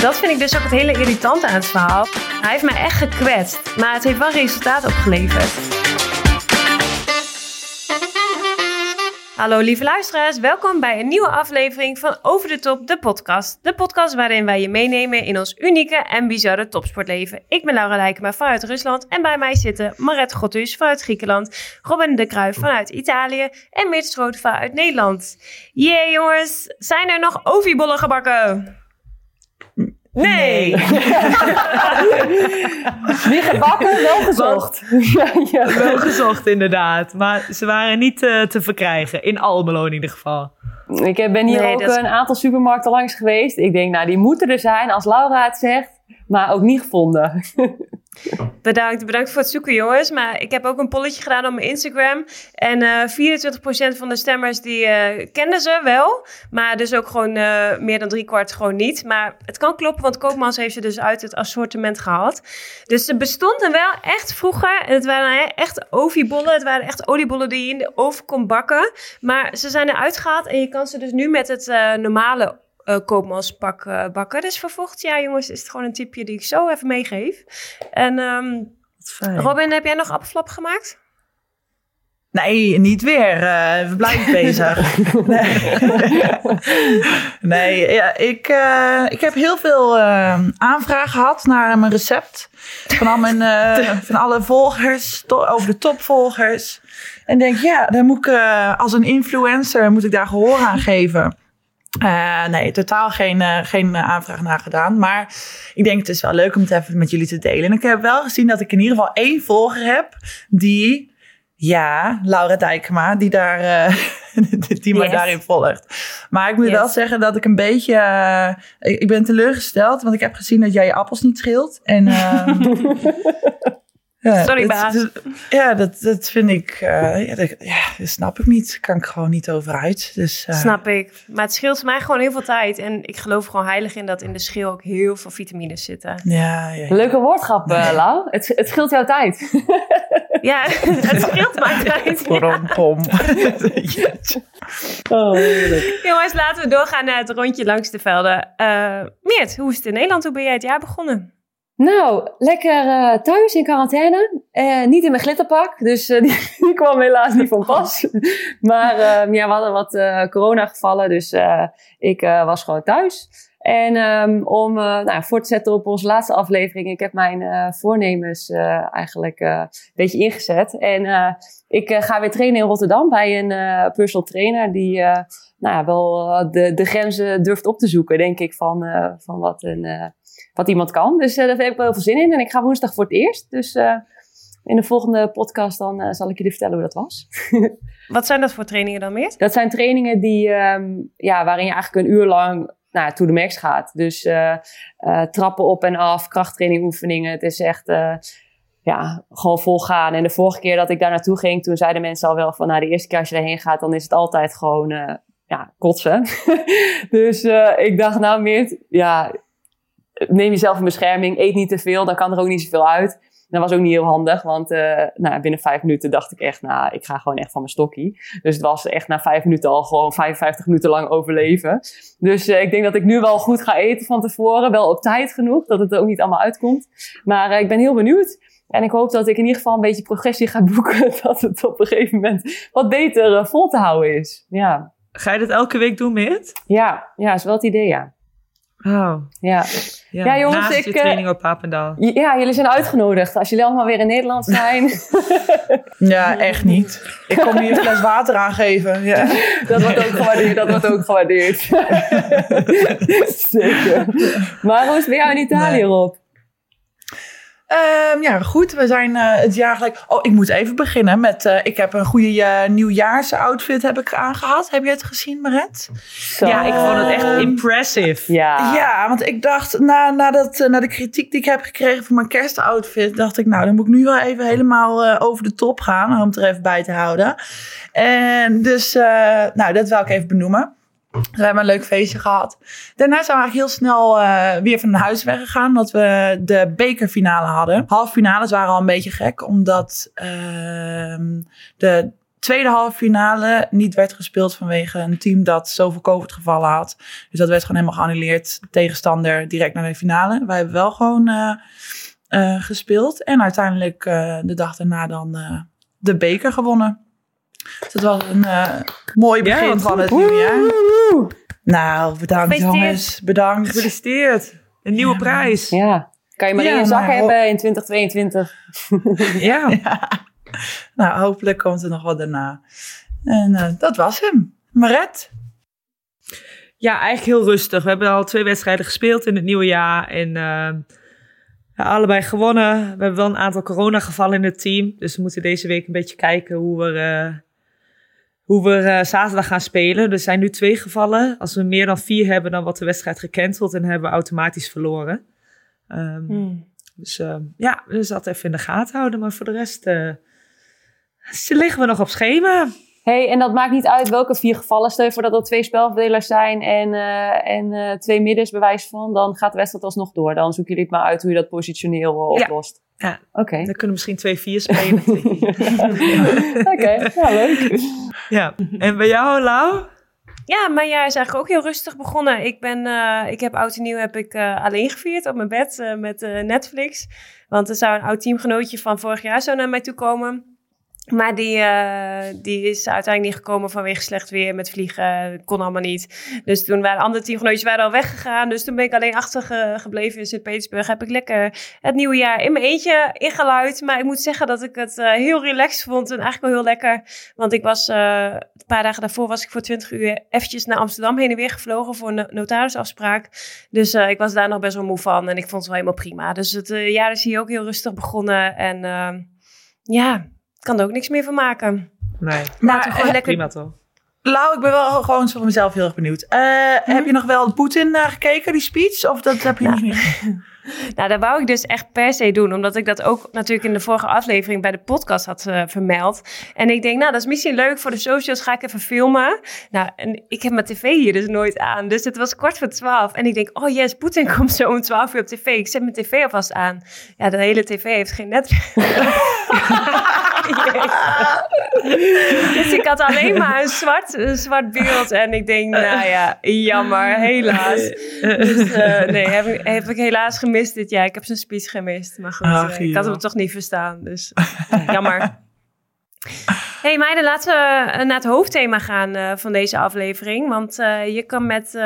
Dat vind ik dus ook het hele irritante aan het verhaal. Hij heeft mij echt gekwetst, maar het heeft wel resultaat opgeleverd. Hallo lieve luisteraars, welkom bij een nieuwe aflevering van Over de Top, de podcast. De podcast waarin wij je meenemen in ons unieke en bizarre topsportleven. Ik ben Laura Lijkema vanuit Rusland en bij mij zitten Maret Gottus vanuit Griekenland, Robin de Kruijf vanuit Italië en Meert Stroot vanuit Nederland. Jee jongens, zijn er nog oviebollen gebakken? Nee! Niet gebakken, wel gezocht. ja, ja. Wel gezocht, inderdaad. Maar ze waren niet uh, te verkrijgen. In Almelo in ieder geval. Ik ben hier nee, ook een aantal supermarkten langs geweest. Ik denk, nou, die moeten er zijn als Laura het zegt. Maar ook niet gevonden. Bedankt, bedankt voor het zoeken jongens. Maar ik heb ook een polletje gedaan op mijn Instagram. En uh, 24% van de stemmers die uh, kenden ze wel. Maar dus ook gewoon uh, meer dan driekwart gewoon niet. Maar het kan kloppen, want Koopmans heeft ze dus uit het assortiment gehaald. Dus ze bestonden wel echt vroeger. En het waren echt oviebollen. Het waren echt oliebollen die je in de oven kon bakken. Maar ze zijn eruit gehaald en je kan ze dus nu met het normale uh, koopmanspak uh, bakken. Dus voor volgend jaar, jongens, is het gewoon een tipje die ik zo even meegeef. En um, Robin, heb jij nog appelflap gemaakt? Nee, niet weer. Uh, we blijven bezig. nee, nee ja, ik, uh, ik heb heel veel uh, aanvragen gehad naar mijn recept. Van, al mijn, van alle volgers, over de topvolgers. En denk, ja, dan moet ik als een influencer moet ik daar gehoor aan geven. Uh, nee, totaal geen, uh, geen aanvraag naar gedaan. Maar ik denk het is wel leuk om het even met jullie te delen. En ik heb wel gezien dat ik in ieder geval één volger heb die, ja, Laura Dijkema, die, daar, uh, die yes. daarin volgt. Maar ik moet yes. wel zeggen dat ik een beetje, ik, ik, ben teleurgesteld, want ik heb gezien dat jij je appels niet scheelt. En Ja, Sorry, baas. Dat, ja, dat, dat vind ik, uh, ja, dat, ja, dat snap ik niet. Kan ik gewoon niet over uit. Dus, uh, snap ik. Maar het scheelt mij gewoon heel veel tijd. En ik geloof gewoon heilig in dat in de schil ook heel veel vitamines zitten. Ja, ja. Leuke woordgrap, nee. uh, Lau. Het, het scheelt jouw tijd. ja, het scheelt mijn tijd. Pom, pom. oh, Jongens, laten we doorgaan naar het rondje langs de velden. Meert, hoe is het in Nederland? Hoe ben jij het jaar begonnen? Nou, lekker uh, thuis in quarantaine. Uh, niet in mijn glitterpak, dus uh, die, die, kwam helaas niet van pas. maar ja, we hadden wat coronagevallen, dus ik was gewoon thuis. En um, om nou, voor te zetten op onze laatste aflevering, ik heb mijn voornemens eigenlijk een beetje ingezet. En ik ga weer trainen in Rotterdam bij een personal trainer die nou, ja, wel de, de grenzen durft op te zoeken, denk ik, van, van wat een wat iemand kan. Dus uh, daar heb ik wel heel veel zin in. En ik ga woensdag voor het eerst. Dus uh, in de volgende podcast dan uh, zal ik jullie vertellen hoe dat was. wat zijn dat voor trainingen dan meer? Dat zijn trainingen die, um, ja, waarin je eigenlijk een uur lang nou, to the max gaat. Dus trappen op en af, krachttraining oefeningen. Het is echt ja, gewoon vol gaan. En de vorige keer dat ik daar naartoe ging, toen zeiden mensen al wel van, nou, de eerste keer als je erheen gaat, dan is het altijd gewoon, ja, kotsen. dus ik dacht, nou, meer, ja, neem jezelf in bescherming, eet niet te veel, dan kan er ook niet zoveel uit. Dat was ook niet heel handig, want uh, nou, binnen vijf minuten dacht ik echt, nou, ik ga gewoon echt van mijn stokkie. Dus het was echt na vijf minuten al gewoon 55 minuten lang overleven. Dus uh, ik denk dat ik nu wel goed ga eten van tevoren, wel op tijd genoeg, dat het er ook niet allemaal uitkomt. Maar uh, ik ben heel benieuwd. En ik hoop dat ik in ieder geval een beetje progressie ga boeken, dat het op een gegeven moment wat beter vol te houden is. Ja. Ga je dat elke week doen, Meert? Ja, ja, is wel het idee, ja. Oh. Ja. Ja, ja jongens, naast ik, je training op Papendal. Ja, jullie zijn uitgenodigd. Als jullie allemaal weer in Nederland zijn. ja, echt niet. Ik kom hier een fles water aangeven. Ja. dat wordt ook gewaardeerd. Dat wordt ook gewaardeerd. Zeker. Maar hoe is het bij jou in Italië, nee. Rob? Ehm, ja, goed. We zijn eh, het jaar gelijk. Oh, ik moet even beginnen met. eh, ik heb een goede eh nieuwjaarsoutfit heb ik aangehad. Heb je het gezien, Maret? Zo. Ja, ik vond het echt Ehm, impressive. Ja. Ja, want ik dacht, na, na, dat, eh, na de kritiek die ik heb gekregen voor mijn kerstoutfit, dacht ik, nou, dan moet ik nu wel even helemaal eh, over de top gaan, om het er even bij te houden. En dus, eh, nou, dat wil ik even benoemen. We hebben een leuk feestje gehad. Daarna zijn we eigenlijk heel snel eh, weer van huis weggegaan, omdat we de bekerfinale hadden. Halffinales waren al een beetje gek, omdat ehm, de tweede halve finale niet werd gespeeld vanwege een team dat zoveel COVID-gevallen had. Dus dat werd gewoon helemaal geannuleerd. Tegenstander direct naar de finale. Wij hebben wel gewoon eh, eh, gespeeld. En uiteindelijk de dag daarna dan de beker gewonnen. Dus het was een eh, mooi begin van het nieuwe jaar. Nou, bedankt jongens. Bedankt. Gefeliciteerd. Een nieuwe Ja, prijs. Ja. Kan je maar Ja, in je zak maar- hebben in 2022. Ja. Nou, hopelijk komt er nog wat daarna. En eh, dat was hem. Maret? Ja, eigenlijk heel rustig. We hebben al twee wedstrijden gespeeld in het nieuwe jaar. En eh, ja, allebei gewonnen. We hebben wel een aantal coronagevallen in het team. Dus we moeten deze week een beetje kijken hoe we, eh, hoe we eh, zaterdag gaan spelen. Er zijn nu twee gevallen. Als we meer dan vier hebben, dan wordt de wedstrijd gecanceld. En hebben we automatisch verloren. Ehm, Hmm. Dus eh, ja, dus dat even in de gaten houden. Maar voor de rest ze liggen we nog op schema. hey, en dat maakt niet uit welke vier gevallen. Stel je voor dat er twee spelverdelers zijn en, en twee middens bewijs van. Dan gaat de wedstrijd alsnog door. Dan zoeken jullie het maar uit hoe je dat positioneel eh, Ja. Ja. Oké. Dan kunnen we misschien twee vier spelen. Oké, ja, leuk. ja. En bij jou, Lau? Ja, mijn jaar is eigenlijk ook heel rustig begonnen. Ik, ben, eh, ik heb oud en nieuw heb ik, eh, alleen gevierd op mijn bed eh, met eh, Netflix. Want er zou een oud teamgenootje van vorig jaar zo naar mij toe komen. Maar die, eh, die is uiteindelijk niet gekomen vanwege slecht weer met vliegen. Kon allemaal niet. Dus toen waren andere teamgenootjes waren al weggegaan. Dus toen ben ik alleen achtergebleven in Sint-Petersburg. Heb ik lekker het nieuwe jaar in mijn eentje ingeluid. Maar ik moet zeggen dat ik het eh, heel relaxed vond. En eigenlijk wel heel lekker. Want ik was eh, een paar dagen daarvoor was ik voor 20 uur eventjes naar Amsterdam heen en weer gevlogen voor een no- notarisafspraak. Dus ik was daar nog best wel moe van. En ik vond het wel helemaal prima. Dus het jaar is hier ook heel rustig begonnen. En ja, kan er ook niks meer van maken. Nee. We gewoon eh, lekker Prima toch? Lau, ik ben wel gewoon voor mezelf heel erg benieuwd. Eh, Heb je nog wel Poetin naar gekeken, die speech? Of dat heb je Ja. niet meer? Nou, dat wou ik dus echt per se doen. Omdat ik dat ook natuurlijk in de vorige aflevering bij de podcast had eh, vermeld. En ik denk, nou, dat is misschien leuk voor de socials. Ga ik even filmen. Nou, en ik heb mijn tv hier dus nooit aan. Dus het was kwart voor twaalf. En ik denk, oh yes, Poetin komt zo om twaalf uur op tv. Ik zet mijn tv alvast aan. Ja, de hele tv heeft geen net. dus ik had alleen maar een zwart, een zwart beeld. En ik denk, nou ja, jammer, helaas. Dus eh, nee, heb ik, heb ik helaas gemist dit jaar. Ik heb zijn speech gemist. Maar goed, Ach, eh, ik had hem toch niet verstaan. Dus jammer. Hey meiden, laten we eh, naar het hoofdthema gaan eh, van deze aflevering. Want je kan met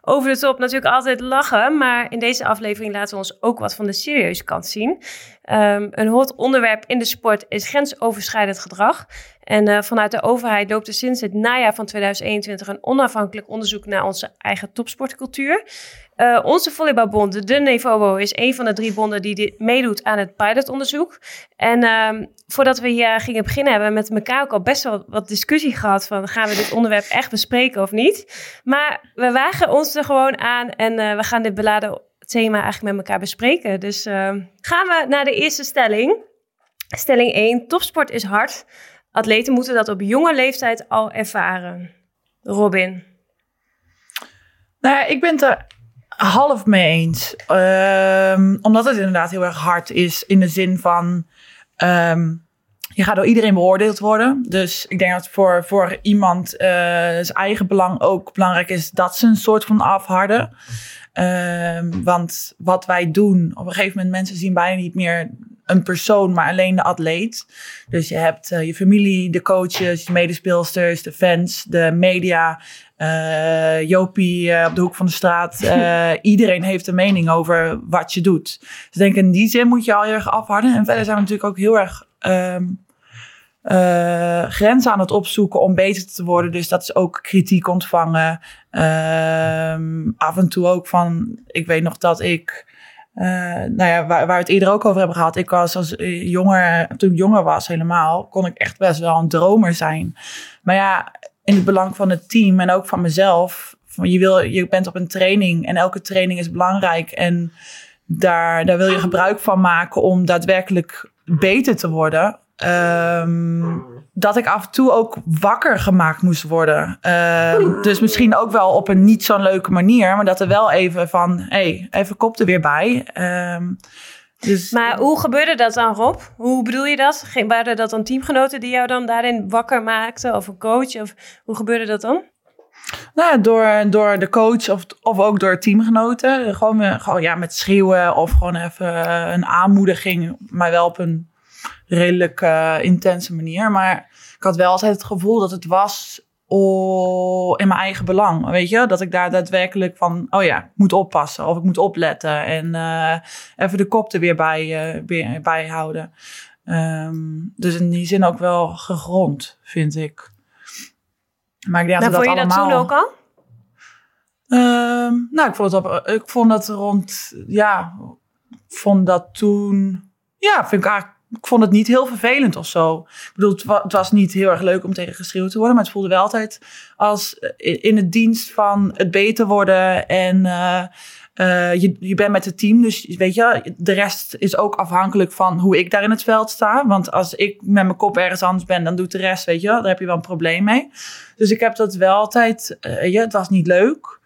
over de top natuurlijk altijd lachen. Maar in deze aflevering laten we ons ook wat van de serieuze kant zien. Ehm, een hot onderwerp in de sport is grensoverschrijdend gedrag. En vanuit de overheid loopt er sinds het najaar van 2021 een onafhankelijk onderzoek naar onze eigen topsportcultuur. Eh, onze volleybalbond, de Nevobo, is een van de drie bonden die meedoet aan het pilotonderzoek. En ehm, voordat we hier gingen beginnen, hebben we met elkaar ook al best wel wat discussie gehad van gaan we dit onderwerp echt bespreken of niet. Maar we wagen ons er gewoon aan en eh, we gaan dit beladen thema eigenlijk met elkaar bespreken. Dus eh, gaan we naar de eerste stelling. Stelling 1, topsport is hard. Atleten moeten dat op jonge leeftijd al ervaren. Robin. Nou, ik ben er half mee eens. Ehm, omdat het inderdaad heel erg hard is in de zin van... ehm, je gaat door iedereen beoordeeld worden. Dus ik denk dat voor, voor iemand eh, zijn eigen belang ook belangrijk is... dat ze een soort van afharden. Ehm, want wat wij doen, op een gegeven moment mensen zien bijna niet meer een persoon, maar alleen de atleet. Dus je hebt eh, je familie, de coaches, de medespeelsters, de fans, de media, eh, Jopie eh, op de hoek van de straat. Eh, iedereen heeft een mening over wat je doet. Dus ik denk in die zin moet je al heel erg afharden. En verder zijn we natuurlijk ook heel erg ehm, eh, grenzen aan het opzoeken om beter te worden. Dus dat is ook kritiek ontvangen. Ehm, af en toe ook van, ik weet nog dat ik nou ja, waar, waar we het eerder ook over hebben gehad. Ik was als jonger, toen ik jonger was helemaal, kon ik echt best wel een dromer zijn. Maar ja, in het belang van het team en ook van mezelf. Je, wil, je bent op een training en elke training is belangrijk. En daar, daar wil je gebruik van maken om daadwerkelijk beter te worden. Ehm, dat ik af en toe ook wakker gemaakt moest worden. Ehm, dus misschien ook wel op een niet zo'n leuke manier. Maar dat er wel even van, hé, hey, even kop er weer bij. Ehm, dus, maar hoe gebeurde dat dan, Rob? Hoe bedoel je dat? Waren dat dan teamgenoten die jou dan daarin wakker maakten? Of een coach? Of hoe gebeurde dat dan? Nou, door, door de coach of, of ook door teamgenoten. Gewoon, gewoon ja, met schreeuwen of gewoon even een aanmoediging. Maar wel op een redelijk uh, intense manier. Maar ik had wel altijd het gevoel dat het was oh, in mijn eigen belang. Weet je, dat ik daar daadwerkelijk van, oh ja, ik moet oppassen of ik moet opletten en uh, even de kop er weer bij, uh, bij houden. Um, dus in die zin ook wel gegrond, vind ik. Maar ik denk nou, dat vond je allemaal... dat toen ook al? Um, nou, ik vond, op, ik vond dat rond, ja, vond dat toen, ja, vind ik eigenlijk ik vond het niet heel vervelend of zo. Ik bedoel, het, was niet heel erg leuk om tegen geschreeuwd te worden, maar het voelde wel altijd als eh, in het dienst van het beter worden en uh, uh, je, je bent met het team, dus weet je, de rest is ook afhankelijk van hoe ik daar in het veld sta. Want als ik met mijn kop ergens anders ben, dan doet de rest, weet je, daar heb je wel een probleem mee. Dus ik heb dat wel altijd, ja, het was niet leuk,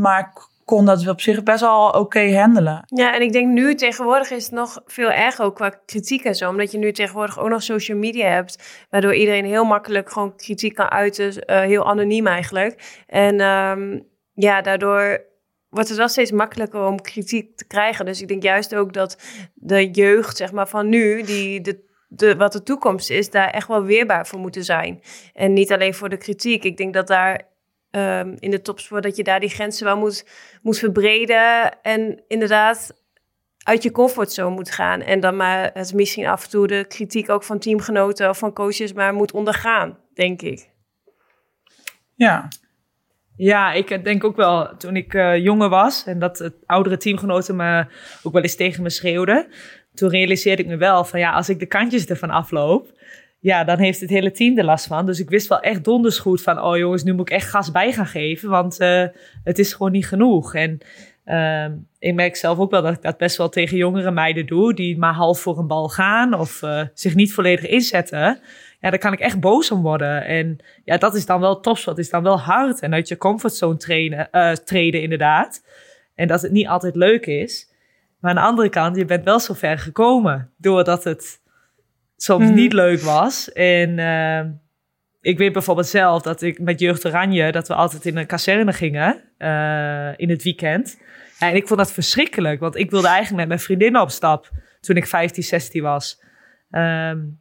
maar kon dat op zich best wel oké handelen. Ja, en ik denk nu tegenwoordig is het nog veel erger ook qua kritiek en zo. Omdat je nu tegenwoordig ook nog social media hebt. Waardoor iedereen heel makkelijk gewoon kritiek kan uiten. Uh, heel anoniem eigenlijk. En um, ja, daardoor wordt het wel steeds makkelijker om kritiek te krijgen. Dus ik denk juist ook dat de jeugd zeg maar, van nu, die de de, wat de toekomst is, daar echt wel weerbaar voor moeten zijn. En niet alleen voor de kritiek. Ik denk dat daar um, in de topsport, dat je daar die grenzen wel moet, moet verbreden. En inderdaad uit je comfortzone moet gaan. En dan maar het misschien af en toe de kritiek ook van teamgenoten of van coaches maar moet ondergaan, denk ik. Ja. Ja, ik denk ook wel toen ik uh, jonger was en dat het oudere teamgenoten me ook wel eens tegen me schreeuwden. Toen realiseerde ik me wel van ja, als ik de kantjes ervan afloop, ja, dan heeft het hele team er last van. Dus ik wist wel echt donders goed van, oh jongens, nu moet ik echt gas bij gaan geven, want uh, het is gewoon niet genoeg. En uh, ik merk zelf ook wel dat ik dat best wel tegen jongere meiden doe, die maar half voor een bal gaan of uh, zich niet volledig inzetten. Ja, daar kan ik echt boos om worden. En ja, dat is dan wel dat is dan wel hard en uit je comfortzone trainen, uh, treden inderdaad. En dat het niet altijd leuk is. Maar aan de andere kant, je bent wel zo ver gekomen doordat het soms mhm. niet leuk was. En uh, ik weet bijvoorbeeld zelf dat ik met Jeugd Oranje, dat we altijd in een kazerne gingen uh, in het weekend. en ik vond dat verschrikkelijk, want ik wilde eigenlijk met mijn vriendinnen op stap toen ik 15, 16 was. Um,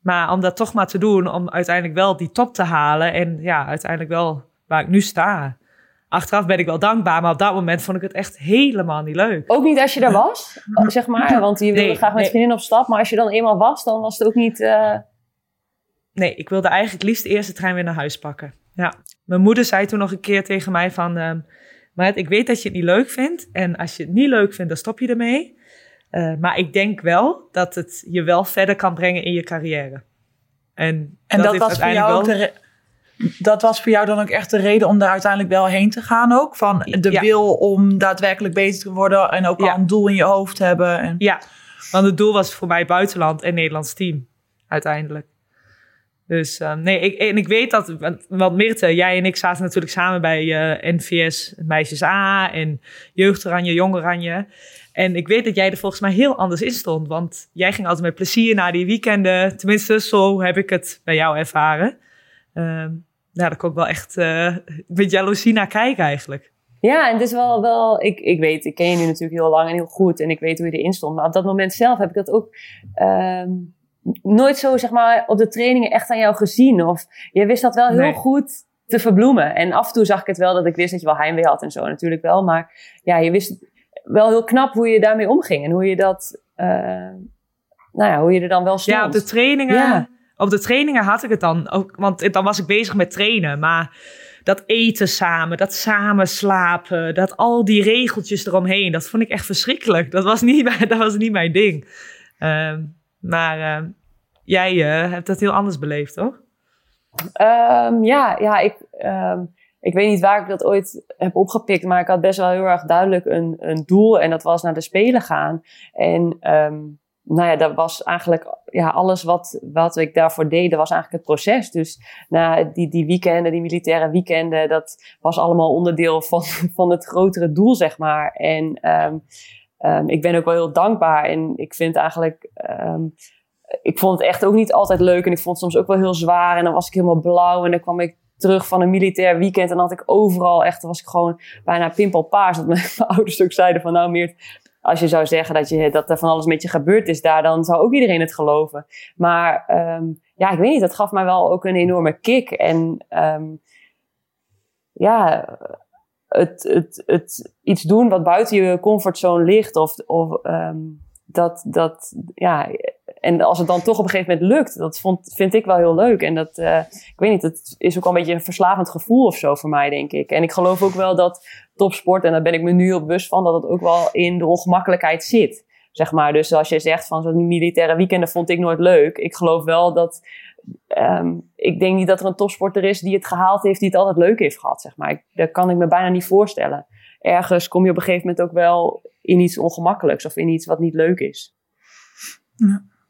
maar om dat toch maar te doen, om uiteindelijk wel die top te halen en ja, uiteindelijk wel waar ik nu sta. Achteraf ben ik wel dankbaar, maar op dat moment vond ik het echt helemaal niet leuk. Ook niet als je daar was, zeg maar. Want je wilde graag met nee. vriendin op stap. Maar als je dan eenmaal was, dan was het ook niet... Uh... Nee, ik wilde eigenlijk liefst de eerste trein weer naar huis pakken. Ja. Mijn moeder zei toen nog een keer tegen mij van... Um, maar ik weet dat je het niet leuk vindt. En als je het niet leuk vindt, dan stop je ermee. Uh, maar ik denk wel dat het je wel verder kan brengen in je carrière. En, en dat, dat was voor jou ook de dat was voor jou dan ook echt de reden om daar uiteindelijk wel heen te gaan ook? Van de wil om daadwerkelijk bezig te worden en ook al een doel in je hoofd te hebben? En... Ja, want het doel was voor mij buitenland en Nederlands team uiteindelijk. Dus uh, nee, ik, en ik weet dat, want Mirte, jij en ik zaten natuurlijk samen bij uh, NVS Meisjes A en Jeugd Oranje, Jong Oranje. En ik weet dat jij er volgens mij heel anders in stond, want jij ging altijd met plezier naar die weekenden. Tenminste, zo heb ik het bij jou ervaren. Um, nou, daar kon ik wel echt uh, met jaloezie naar kijken eigenlijk. Ja, en het is wel, wel ik, ik weet, ik ken je nu natuurlijk heel lang en heel goed en ik weet hoe je erin stond. Maar op dat moment zelf heb ik dat ook um, nooit zo, zeg maar, op de trainingen echt aan jou gezien. Of je wist dat wel heel goed te verbloemen. En af en toe zag ik het wel dat ik wist dat je wel heimwee had en zo natuurlijk wel. Maar ja, je wist wel heel knap hoe je daarmee omging en hoe je dat, uh, nou ja, hoe je er dan wel stond. Ja, op de trainingen. Ja op de trainingen had ik het dan ook, want dan was ik bezig met trainen. Maar dat eten samen, dat samen slapen, dat al die regeltjes eromheen, dat vond ik echt verschrikkelijk. Dat was niet, mijn- dat was niet mijn ding. Ehm, maar ehm, jij eh, hebt dat heel anders beleefd, toch? Ehm, ja, ja ik, ik weet niet waar ik dat ooit heb opgepikt, maar ik had best wel heel erg duidelijk een, een doel en dat was naar de Spelen gaan. En nou ja, dat was eigenlijk ja, alles wat, wat ik daarvoor deed, was eigenlijk het proces. Dus nou, die, die weekenden, die militaire weekenden, dat was allemaal onderdeel van, van het grotere doel, zeg maar. En ehm, ehm, ik ben ook wel heel dankbaar en ik vind eigenlijk... ehm, ik vond het echt ook niet altijd leuk en ik vond het soms ook wel heel zwaar. En dan was ik helemaal blauw en dan kwam ik terug van een militair weekend en dan had ik overal echt, was ik gewoon bijna pimpelpaars. Dat mijn, mijn ouders ook zeiden van nou Meert, als je zou zeggen dat, je, dat er van alles met je gebeurd is daar, dan zou ook iedereen het geloven. Maar ehm, ja, ik weet niet, dat gaf mij wel ook een enorme kick. En ehm, ja, het, het, het iets doen wat buiten je comfortzone ligt of, of ehm, dat, dat, ja, en als het dan toch op een gegeven moment lukt, dat vond, vind ik wel heel leuk. En dat, eh, ik weet niet, het is ook wel een beetje een verslavend gevoel of zo voor mij, denk ik. En ik geloof ook wel dat topsport, en daar ben ik me nu heel bewust van, dat het ook wel in de ongemakkelijkheid zit. Zeg maar. Dus als je zegt van zo'n militaire weekenden vond ik nooit leuk. Ik geloof wel dat, ehm, ik denk niet dat er een topsporter is die het gehaald heeft, die het altijd leuk heeft gehad. Zeg maar. Dat kan ik me bijna niet voorstellen. Ergens kom je op een gegeven moment ook wel in iets ongemakkelijks of in iets wat niet leuk is.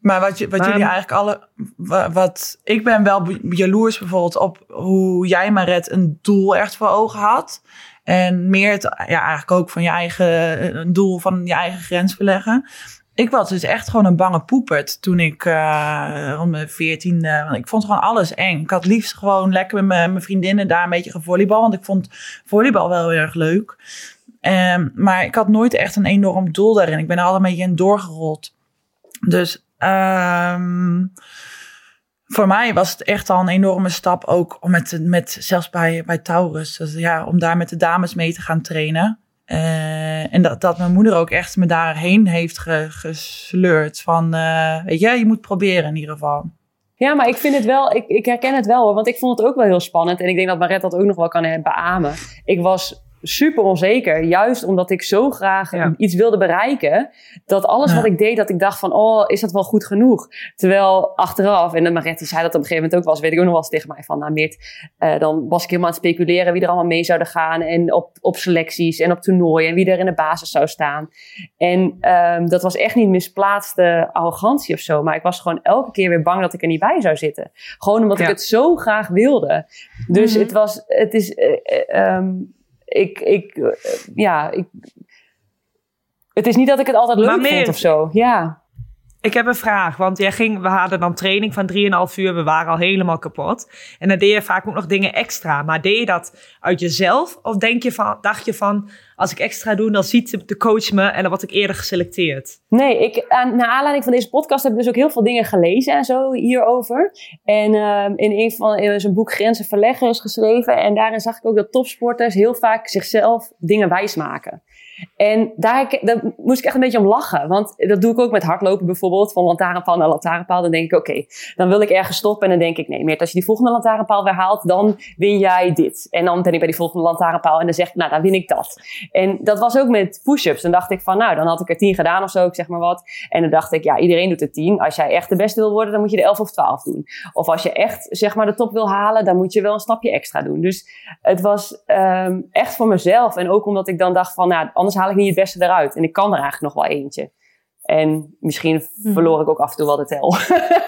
Maar wat, je, wat Maar- jullie eigenlijk alle. wa- Wat, ik ben wel jaloers bijvoorbeeld op hoe jij, Maret, een doel echt voor ogen had. En meer het, ja, eigenlijk ook van je eigen een doel van je eigen grens verleggen. Ik was dus echt gewoon een bange poepert toen ik eh rond mijn veertiende... want Ik vond gewoon alles eng. Ik had liefst gewoon lekker met mijn, mijn vriendinnen daar een beetje gevolleybal. Want ik vond volleybal wel heel erg leuk. Ehm, maar ik had nooit echt een enorm doel daarin. Ik ben er altijd een beetje in doorgerold. Dus ehm, voor mij was het echt al een enorme stap ook om met, met zelfs bij, bij Taurus, dus ja, om daar met de dames mee te gaan trainen. Eh, en dat, dat mijn moeder ook echt me daarheen heeft ge- gesleurd. Van, eh, weet je, je moet proberen in ieder geval. Ja, maar ik vind het wel, ik, ik herken het wel hoor, want ik vond het ook wel heel spannend. En ik denk dat Maret dat ook nog wel kan eh, beamen. Ik was super onzeker, juist omdat ik zo graag Ja. iets wilde bereiken. Dat alles Ja. wat ik deed, dat ik dacht van, oh, is dat wel goed genoeg? Terwijl achteraf, en de Maret die zei dat op een gegeven moment ook wel eens, weet ik ook nog wel eens tegen mij van, nou Meert, eh, dan was ik helemaal aan het speculeren wie er allemaal mee zouden gaan. En op, op selecties en op toernooien en wie er in de basis zou staan. En ehm, dat was echt niet misplaatste arrogantie of zo. Maar ik was gewoon elke keer weer bang dat ik er niet bij zou zitten. Gewoon omdat ik het zo graag wilde. Dus Mhm. het was, het is, ehm, ik, ik, eh, ja, ik, het is niet dat ik het altijd leuk Maar meer- of zo. Ja. Ik heb een vraag, want jij ging, we hadden dan training van 3,5 uur, we waren al helemaal kapot. En dan deed je vaak ook nog dingen extra. Maar deed je dat uit jezelf? Of denk je van, dacht je van, als ik extra doe, dan ziet de coach me en dan word ik eerder geselecteerd? Nee, ik, naar aanleiding van deze podcast heb ik dus ook heel veel dingen gelezen en zo hierover. En ehm, in een van zijn boek Grenzen verleggen is geschreven. En daarin zag ik ook dat topsporters heel vaak zichzelf dingen wijsmaken. En daar, moest ik echt een beetje om lachen. Want dat doe ik ook met hardlopen bijvoorbeeld. Van lantaarnpaal naar lantaarnpaal. Dan denk ik, oké, dan wil ik ergens stoppen. En dan denk ik, nee, Meert, als je die volgende lantaarnpaal weer haalt, dan win jij dit. En dan ben ik bij die volgende lantaarnpaal en dan zeg ik, nou, dan win ik dat. En dat was ook met push-ups. Dan dacht ik van, nou, dan had ik er tien gedaan of zo, ik zeg maar wat. En dan dacht ik, ja, iedereen doet er tien. Als jij echt de beste wil worden, dan moet je er elf of twaalf doen. Of als je echt, zeg maar, de top wil halen, dan moet je wel een stapje extra doen. Dus het was ehm, echt voor mezelf. En ook omdat ik dan dacht van, nou, anders haal ik niet het beste eruit. En ik kan er eigenlijk nog wel eentje. En misschien verloor ik ook af en toe wel de tel.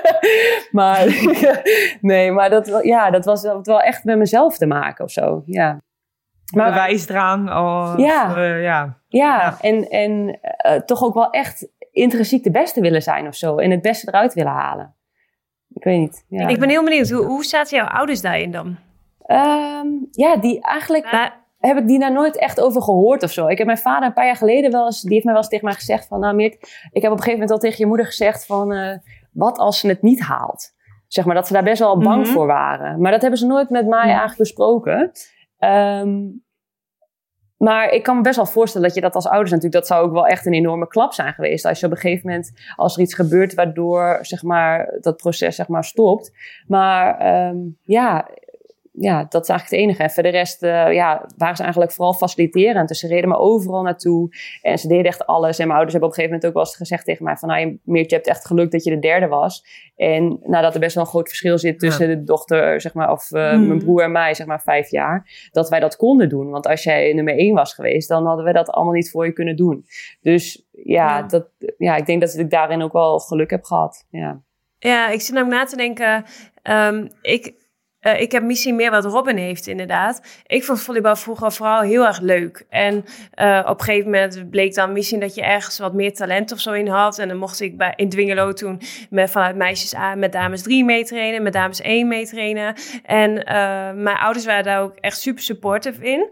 maar nee, maar dat, ja, dat was wel- wel echt met mezelf te maken of zo. Ja. Maar, Bewijsdrang? Of, Ja. eh, ja. ja, Ja. en, en eh, toch ook wel echt intrinsiek de beste willen zijn of zo. En het beste eruit willen halen. Ik weet niet. Ja, Ik ben heel benieuwd, hoe, hoe zaten jouw ouders daarin dan? Ehm, ja die eigenlijk heb ik die daar nooit echt over gehoord of zo. Ik heb mijn vader een paar jaar geleden wel eens, die heeft mij wel eens tegen mij gezegd van, nou Meert, ik heb op een gegeven moment al tegen je moeder gezegd van, eh, wat als ze het niet haalt? Zeg maar, dat ze daar best wel bang Mhm. voor waren. Maar dat hebben ze nooit met mij eigenlijk besproken. Ehm, maar ik kan me best wel voorstellen dat je dat als ouders natuurlijk, dat zou ook wel echt een enorme klap zijn geweest. Als je op een gegeven moment, als er iets gebeurt waardoor, zeg maar, dat proces, zeg maar, stopt. Maar ehm, ja, ja, dat is eigenlijk het enige. En voor de rest uh, ja, waren ze eigenlijk vooral faciliterend. Dus ze reden me overal naartoe. En ze deden echt alles. En mijn ouders hebben op een gegeven moment ook wel eens gezegd tegen mij... van nou, Meert, je hebt echt geluk dat je de derde was. En nadat er best wel een groot verschil zit tussen de dochter... zeg maar, of uh, mijn broer en mij, zeg maar vijf jaar... dat wij dat konden doen. Want als jij nummer één was geweest... dan hadden we dat allemaal niet voor je kunnen doen. Dus ja, ja. Dat, ja ik denk dat ik daarin ook wel geluk heb gehad. Ja. Ja, ik zit namelijk na te denken. Um, ik, uh, ik heb misschien meer wat Robin heeft, inderdaad. Ik vond volleybal vroeger vooral heel erg leuk. En uh, op een gegeven moment bleek dan misschien dat je ergens wat meer talent of zo in had. En dan mocht ik bij, in Dwingelo toen met, vanuit meisjes A met dames 3 meetrainen, met dames 1 meetrainen. En uh, mijn ouders waren daar ook echt super supportive in.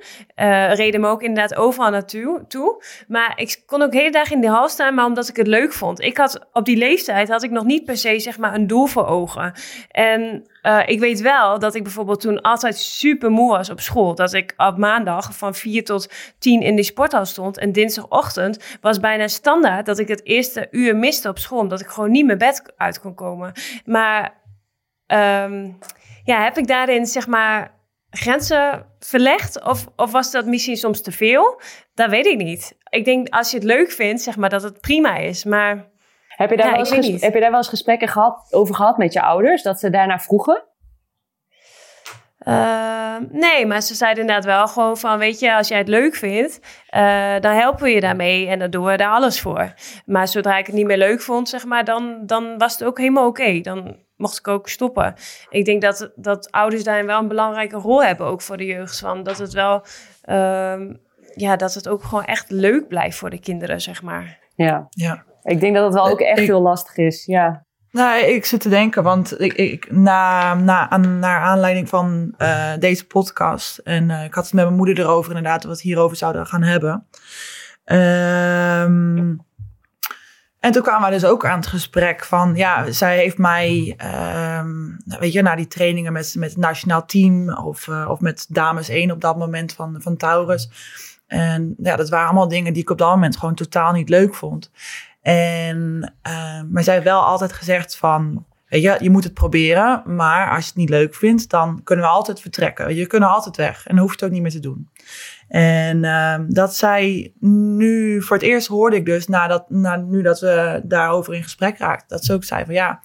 reden me ook inderdaad overal naartoe. Toe. Maar ik kon ook hele dag in de hal staan, maar omdat ik het leuk vond. Ik had op die leeftijd had ik nog niet per se zeg maar een doel voor ogen. En uh, ik weet wel dat ik bijvoorbeeld toen altijd super moe was op school. Dat ik op maandag van 4 tot 10 in die sporthal stond. En dinsdagochtend was bijna standaard dat ik het eerste uur miste op school. Omdat ik gewoon niet mijn bed uit kon komen. Maar um, ja, heb ik daarin zeg maar grenzen verlegd? Of, of was dat misschien soms te veel? Dat weet ik niet. Ik denk als je het leuk vindt, zeg maar dat het prima is. Maar heb je daar, wel, eens heb je daar wel eens gesprekken gehad, over gehad met je ouders? Dat ze daarna vroegen? Uh, nee, maar ze zeiden inderdaad wel gewoon van, weet je, als jij het leuk vindt, uh, dan helpen we je daarmee en dan doen we daar alles voor. Maar zodra ik het niet meer leuk vond, zeg maar, dan, dan was het ook helemaal oké. Dan mocht ik ook stoppen. Ik denk dat, dat ouders daarin wel een belangrijke rol hebben, ook voor de jeugd. Van dat het wel, uh, ja, dat het ook gewoon echt leuk blijft voor de kinderen, zeg maar. Ja. ja. Ik denk dat het wel ook echt heel lastig is, ja. Nou, ik zit te denken, want ik, ik, na, na, aan, naar aanleiding van uh, deze podcast, en uh, ik had het met mijn moeder erover inderdaad, dat we het hierover zouden gaan hebben. Um, en toen kwamen we dus ook aan het gesprek van, ja, zij heeft mij, um, weet je, na die trainingen met, met het nationaal team of, uh, of met dames 1 op dat moment van, van Taurus. En ja, dat waren allemaal dingen die ik op dat moment gewoon totaal niet leuk vond. En, uh, maar zij heeft wel altijd gezegd van, je, je moet het proberen. Maar als je het niet leuk vindt, dan kunnen we altijd vertrekken. Je kunnen altijd weg en dan hoef je het ook niet meer te doen. En uh, dat zij nu, voor het eerst hoorde ik dus, nadat, na, nu dat we daarover in gesprek raakten, dat ze ook zei van ja,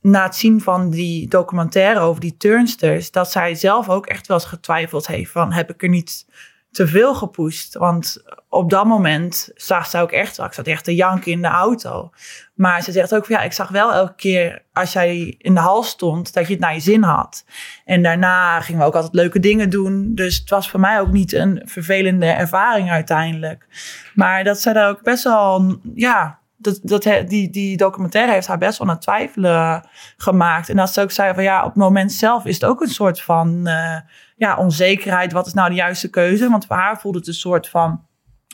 na het zien van die documentaire over die turnsters, dat zij zelf ook echt wel eens getwijfeld heeft van heb ik er niet te veel gepusht. Want op dat moment zag ze ook echt, ik zat echt te janken in de auto. Maar ze zegt ook van ja, ik zag wel elke keer als jij in de hal stond, dat je het naar je zin had. En daarna gingen we ook altijd leuke dingen doen. Dus het was voor mij ook niet een vervelende ervaring uiteindelijk. Maar dat zij daar ook best wel, ja, dat, dat, die, die documentaire heeft haar best wel aan twijfelen gemaakt. En dat ze ook zei van ja, op het moment zelf is het ook een soort van uh, ja, onzekerheid. Wat is nou de juiste keuze? Want voor haar voelde het een soort van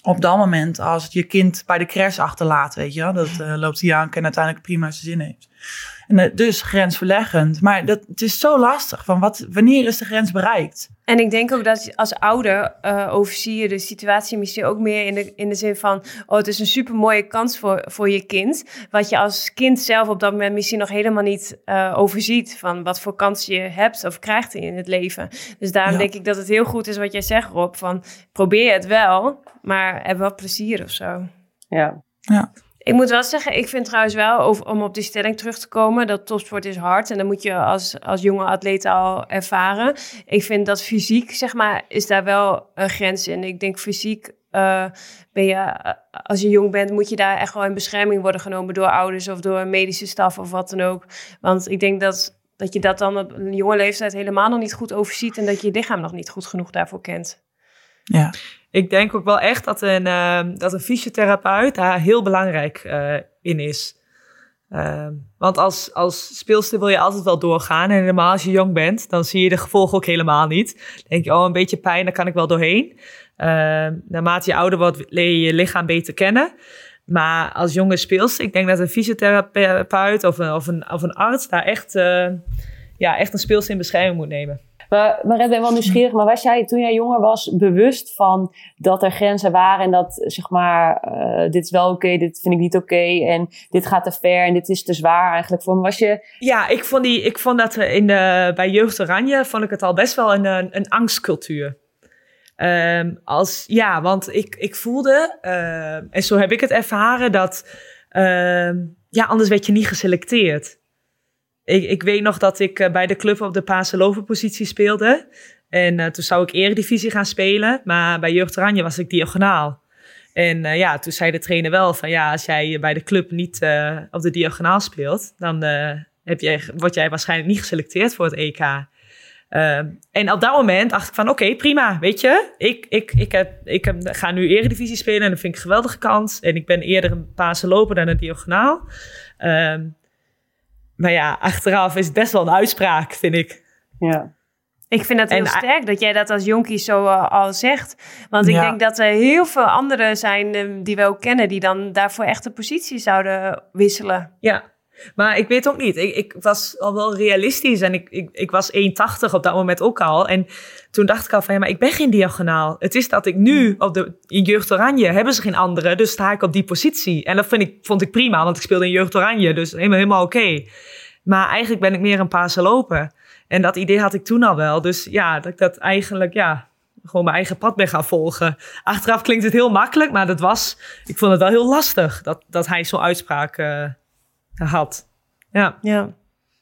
op dat moment als het je kind bij de crash achterlaat, weet je. Dat uh, loopt hij aan en uiteindelijk prima zijn zin heeft. En uh, dus grensverleggend. Maar dat, het is zo lastig. Van wat, wanneer is de grens bereikt? En ik denk ook dat als ouder uh, overzie je de situatie misschien ook meer in de, in de zin van... oh, het is een super mooie kans voor, voor je kind. Wat je als kind zelf op dat moment misschien nog helemaal niet uh, overziet... van wat voor kans je hebt of krijgt in het leven. Dus daarom ja. denk ik dat het heel goed is wat jij zegt, Rob. Van probeer het wel, maar heb wel plezier of zo. Ja. Ja. Ik moet wel zeggen, ik vind trouwens wel, om op die stelling terug te komen, dat topsport is hard. En dan moet je als, als jonge atleet al ervaren. Ik vind dat fysiek, zeg maar, is daar wel een grens in. Ik denk fysiek, uh, ben je, als je jong bent, moet je daar echt wel in bescherming worden genomen door ouders of door medische staf of wat dan ook. Want ik denk dat, dat je dat dan op een jonge leeftijd helemaal nog niet goed overziet en dat je je lichaam nog niet goed genoeg daarvoor kent. Ja. Ik denk ook wel echt dat een, uh, dat een fysiotherapeut daar heel belangrijk uh, in is. Uh, want als, als speelster wil je altijd wel doorgaan. En helemaal als je jong bent, dan zie je de gevolgen ook helemaal niet. Dan denk je, oh, een beetje pijn, daar kan ik wel doorheen. naarmate je ouder wordt, leer je je lichaam beter kennen. Maar als jonge speelster, ik denk dat een fysiotherapeut of een, of een, of een arts daar echt, ja, echt een speelster in bescherming moet nemen. Maar, ik ben wel nieuwsgierig, maar was jij toen jij jonger was bewust van dat er grenzen waren en dat zeg maar, uh, dit is wel oké, dit vind ik niet oké en dit gaat te ver en dit is te zwaar eigenlijk voor me? Was je... Ja, ik vond, die, ik vond dat in de, bij Jeugd Oranje vond ik het al best wel een, een, angstcultuur. Um, als, ja, want ik, ik voelde, uh, en zo heb ik het ervaren, dat uh, ja, anders werd je niet geselecteerd. Ik, ik weet nog dat ik uh, bij de club op de Pasenloven-positie speelde. En uh, toen zou ik eredivisie gaan spelen, maar bij Jeugd Oranje was ik diagonaal. En uh, ja, toen zei de trainer wel van ja, als jij bij de club niet op de diagonaal speelt, dan heb jij, word jij waarschijnlijk niet geselecteerd voor het EK. En op dat moment dacht ik van oké, prima, weet je. Ik, ik, ik, heb, ik heb, ga nu eredivisie spelen en dat vind ik een geweldige kans. En ik ben eerder een Pasen loper dan een diagonaal. Uh, maar ja, achteraf is het best wel een uitspraak, vind ik. Ja. Ik vind dat heel en, sterk dat jij dat als jonkie zo uh, al zegt. Want ik ja. denk dat er heel veel anderen zijn uh, die we ook kennen... die dan daarvoor echt de positie zouden wisselen. Ja, maar ik weet ook niet. Ik, ik was al wel realistisch en ik, ik, ik was 1,80 op dat moment ook al. En toen dacht ik al van ja, maar ik ben geen diagonaal. Het is dat ik nu op de, in Jeugd Oranje hebben ze geen andere, dus sta ik op die positie. En dat vind ik, vond ik prima, want ik speelde in Jeugd Oranje, dus helemaal, helemaal oké. Maar eigenlijk ben ik meer een paase lopen. En dat idee had ik toen al wel. Dus ja, dat ik dat eigenlijk, ja, gewoon mijn eigen pad ben gaan volgen. Achteraf klinkt het heel makkelijk, maar dat was, ik vond het wel heel lastig dat, dat hij zo'n uitspraak uh, had. Ja. ja.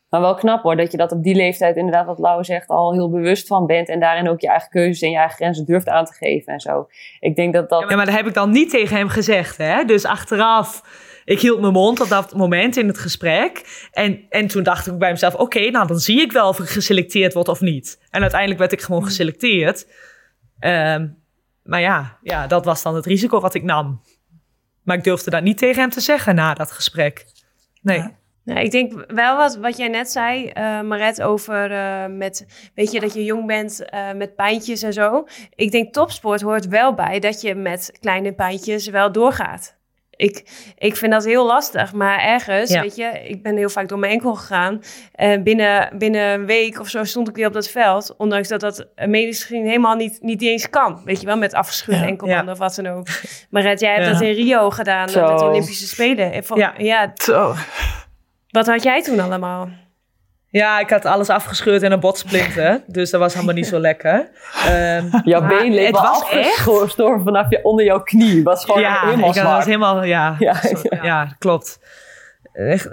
Maar wel knap hoor, dat je dat op die leeftijd inderdaad, wat Lau zegt, al heel bewust van bent. En daarin ook je eigen keuzes en je eigen grenzen durft aan te geven en zo. Ik denk dat dat... Ja, maar dat heb ik dan niet tegen hem gezegd, hè. Dus achteraf, ik hield mijn mond op dat moment in het gesprek. En, en toen dacht ik bij mezelf, oké, okay, nou dan zie ik wel of ik geselecteerd word of niet. En uiteindelijk werd ik gewoon Hmm. geselecteerd. Um, maar ja, ja, dat was dan het risico wat ik nam. Maar ik durfde dat niet tegen hem te zeggen na dat gesprek. Nee. Nou, ik denk wel wat, wat jij net zei, uh, Maret, over uh, met, weet je, dat je jong bent uh, met pijntjes en zo. Ik denk topsport hoort wel bij dat je met kleine pijntjes wel doorgaat. Ik, ik vind dat heel lastig, maar ergens, ja. weet je, ik ben heel vaak door mijn enkel gegaan. En binnen, binnen een week of zo stond ik weer op dat veld. Ondanks dat dat medisch gezien helemaal niet, niet eens kan. Weet je wel, met afgescheurde ja. enkelbanden ja. of wat dan ook. Maar Red, jij hebt dat in Rio gedaan, met de Olympische Spelen. Vond, ja. ja. Zo. Wat had jij toen allemaal? Ja, ik had alles afgescheurd in een botsplinten. dus dat was helemaal niet zo lekker. Um, jouw been leek het was afgestorven vanaf je, onder jouw knie. Het was gewoon ja, helemaal ik was helemaal, ja, ja, zo, ja. ja klopt.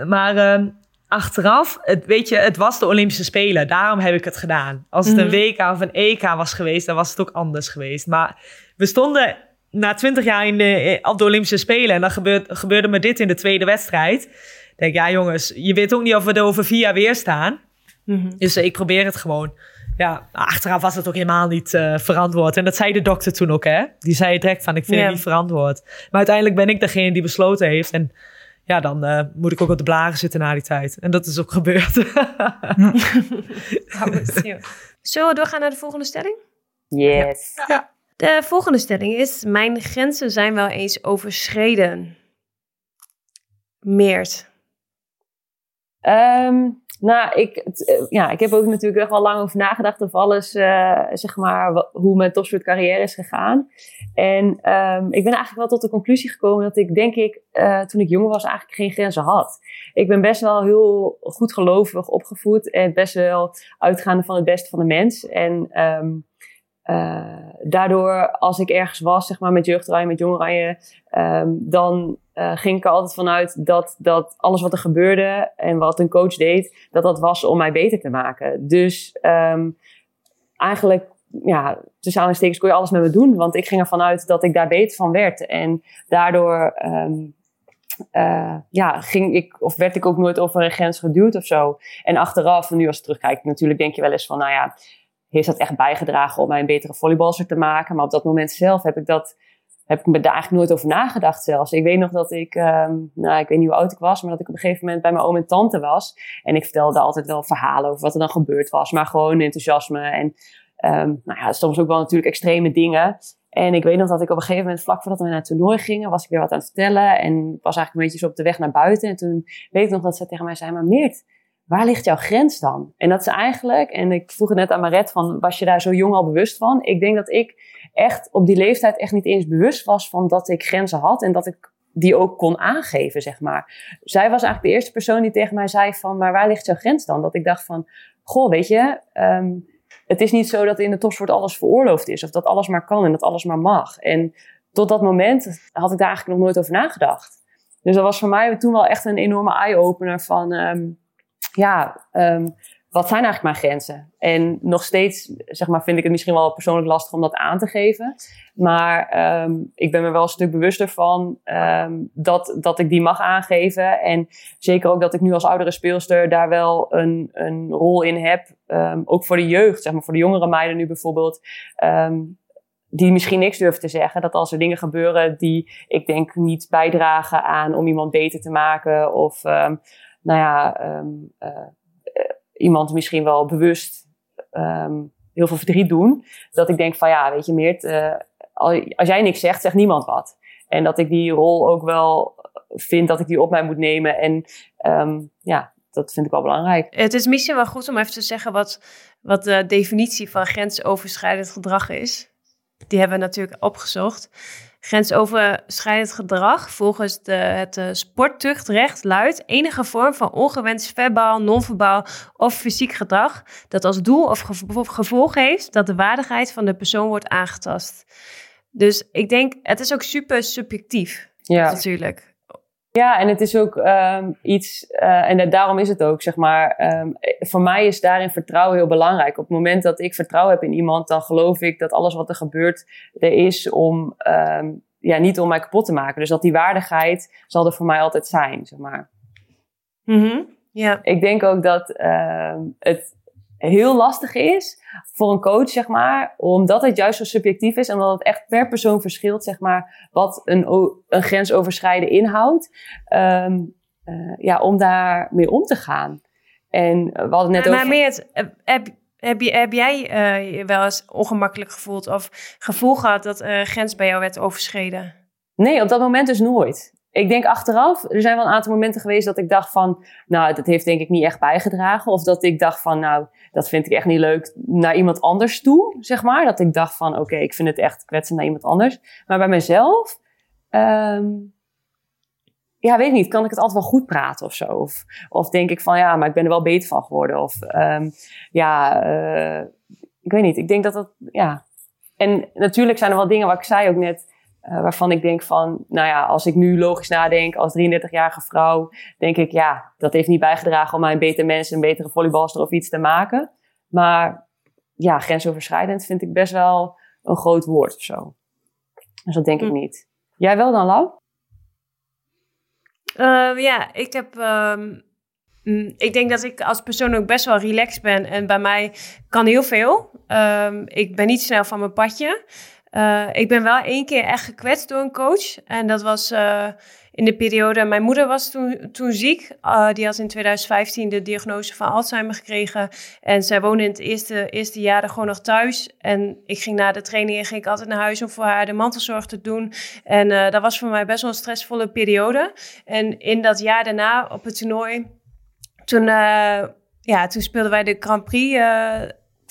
Maar um, achteraf, het, weet je, het was de Olympische Spelen. Daarom heb ik het gedaan. Als het een WK of een EK was geweest, dan was het ook anders geweest. Maar we stonden na twintig jaar in de, op de Olympische Spelen. En dan gebeurde, gebeurde me dit in de tweede wedstrijd denk, ja jongens, je weet ook niet of we er over vier jaar weer staan. Mm-hmm. Dus uh, ik probeer het gewoon. Ja, achteraf was het ook helemaal niet uh, verantwoord. En dat zei de dokter toen ook, hè. Die zei direct van, ik vind ja. het niet verantwoord. Maar uiteindelijk ben ik degene die besloten heeft. En ja, dan uh, moet ik ook op de blaren zitten na die tijd. En dat is ook gebeurd. Zullen we doorgaan naar de volgende stelling? Yes. Ja. De volgende stelling is, mijn grenzen zijn wel eens overschreden. Meert. Um, nou, ik, het, ja, ik heb ook natuurlijk echt wel lang over nagedacht over alles, uh, zeg maar, hoe mijn topsportcarrière is gegaan. En um, ik ben eigenlijk wel tot de conclusie gekomen dat ik, denk ik, uh, toen ik jong was, eigenlijk geen grenzen had. Ik ben best wel heel goed gelovig opgevoed en best wel uitgaande van het beste van de mens. En um, uh, daardoor, als ik ergens was, zeg maar met jeugdoranje, met jongoranje, um, dan uh, ging ik er altijd vanuit dat, dat alles wat er gebeurde en wat een coach deed, dat dat was om mij beter te maken. Dus um, eigenlijk, ja, tussen aanhalingstekens kon je alles met me doen, want ik ging ervan uit dat ik daar beter van werd. En daardoor, um, uh, ja, ging ik, of werd ik ook nooit over een grens geduwd of zo. En achteraf, nu als ik terugkijk, natuurlijk denk je wel eens van, nou ja, heeft dat echt bijgedragen om mij een betere volleybalster te maken. Maar op dat moment zelf heb ik dat, heb ik me daar eigenlijk nooit over nagedacht zelfs. Ik weet nog dat ik, um, nou ik weet niet hoe oud ik was, maar dat ik op een gegeven moment bij mijn oom en tante was. En ik vertelde altijd wel verhalen over wat er dan gebeurd was, maar gewoon enthousiasme en um, nou ja, soms ook wel natuurlijk extreme dingen. En ik weet nog dat ik op een gegeven moment, vlak voordat we naar het toernooi gingen, was ik weer wat aan het vertellen. En was eigenlijk een beetje zo op de weg naar buiten. En toen weet ik nog dat ze tegen mij zei, maar Meert, waar ligt jouw grens dan? En dat is eigenlijk, en ik vroeg het net aan Maret van, was je daar zo jong al bewust van? Ik denk dat ik echt op die leeftijd echt niet eens bewust was van dat ik grenzen had en dat ik die ook kon aangeven, zeg maar. Zij was eigenlijk de eerste persoon die tegen mij zei van, maar waar ligt jouw grens dan? Dat ik dacht van, goh, weet je, ehm, het is niet zo dat in de topsport alles veroorloofd is of dat alles maar kan en dat alles maar mag. En tot dat moment had ik daar eigenlijk nog nooit over nagedacht. Dus dat was voor mij toen wel echt een enorme eye-opener van, ehm, ja, ehm, wat zijn eigenlijk mijn grenzen? En nog steeds, zeg maar, vind ik het misschien wel persoonlijk lastig om dat aan te geven. Maar ehm, ik ben me wel een stuk bewuster van dat, dat ik die mag aangeven. En zeker ook dat ik nu als oudere speelster daar wel een, een rol in heb. ook voor de jeugd, zeg maar, voor de jongere meiden nu bijvoorbeeld die misschien niks durven te zeggen. Dat als er dingen gebeuren die ik denk niet bijdragen aan om iemand beter te maken. Of nou ja, um, uh, iemand misschien wel bewust um, heel veel verdriet doen. Dat ik denk van ja, weet je Meert, uh, als jij niks zegt, zegt niemand wat. En dat ik die rol ook wel vind dat ik die op mij moet nemen. En ja, dat vind ik wel belangrijk. Het is misschien wel goed om even te zeggen wat, wat de definitie van grensoverschrijdend gedrag is die hebben we natuurlijk opgezocht. Grensoverschrijdend gedrag volgens de, het uh, sporttuchtrecht luidt enige vorm van ongewenst verbaal, non-verbaal of fysiek gedrag dat als doel of gevolg heeft dat de waardigheid van de persoon wordt aangetast. Dus ik denk, het is ook super subjectief ja. natuurlijk. Ja, en het is ook um, iets, uh, en daarom is het ook, zeg maar, um, voor mij is daarin vertrouwen heel belangrijk. Op het moment dat ik vertrouwen heb in iemand, dan geloof ik dat alles wat er gebeurt, er is om, um, ja, niet om mij kapot te maken. Dus dat die waardigheid zal er voor mij altijd zijn, zeg maar. Mm -hmm. Ja. Ik denk ook dat het heel lastig is voor een coach, zeg maar, omdat het juist zo subjectief is en omdat het echt per persoon verschilt, zeg maar, wat een, een grensoverschrijden inhoudt, um, uh, ja, om daar mee om te gaan. En we hadden net maar, over... Maar Meert, heb, heb, je, heb jij uh, je wel eens ongemakkelijk gevoeld of gevoel gehad dat uh, grens bij jou werd overschreden? Nee, op dat moment dus nooit ik denk achteraf, er zijn wel een aantal momenten geweest dat ik dacht van, nou, dat heeft denk ik niet echt bijgedragen. Of dat ik dacht van, nou, dat vind ik echt niet leuk naar iemand anders toe, zeg maar. Dat ik dacht van, oké, ik vind het echt kwetsend naar iemand anders. Maar bij mezelf, um, ja, weet ik niet, kan ik het altijd wel goed praten of zo? Of, of denk ik van, ja, maar ik ben er wel beter van geworden. Of um, ja, uh, ik weet niet, ik denk dat dat, ja. En natuurlijk zijn er wel dingen, wat ik zei ook net, uh, waarvan ik denk van, nou ja, als ik nu logisch nadenk als 33-jarige vrouw, denk ik, ja, dat heeft niet bijgedragen om mij een beter mens, een betere volleybalster of iets te maken. Maar ja, grensoverschrijdend vind ik best wel een groot woord of zo. Dus dat denk ik hm. niet. Jij wel dan, Lau? Uh, ja, ik heb. Um, ik denk dat ik als persoon ook best wel relaxed ben. En bij mij kan heel veel. Um, ik ben niet snel van mijn padje. Uh, ik ben wel één keer echt gekwetst door een coach. En dat was uh, in de periode. Mijn moeder was toen, toen ziek. Uh, die had in 2015 de diagnose van Alzheimer gekregen. En zij woonde in het eerste, eerste jaar gewoon nog thuis. En ik ging na de training ging ik altijd naar huis om voor haar de mantelzorg te doen. En dat was voor mij best wel een stressvolle periode. En in dat jaar daarna op het toernooi. Toen, ja, toen speelden wij de Grand Prix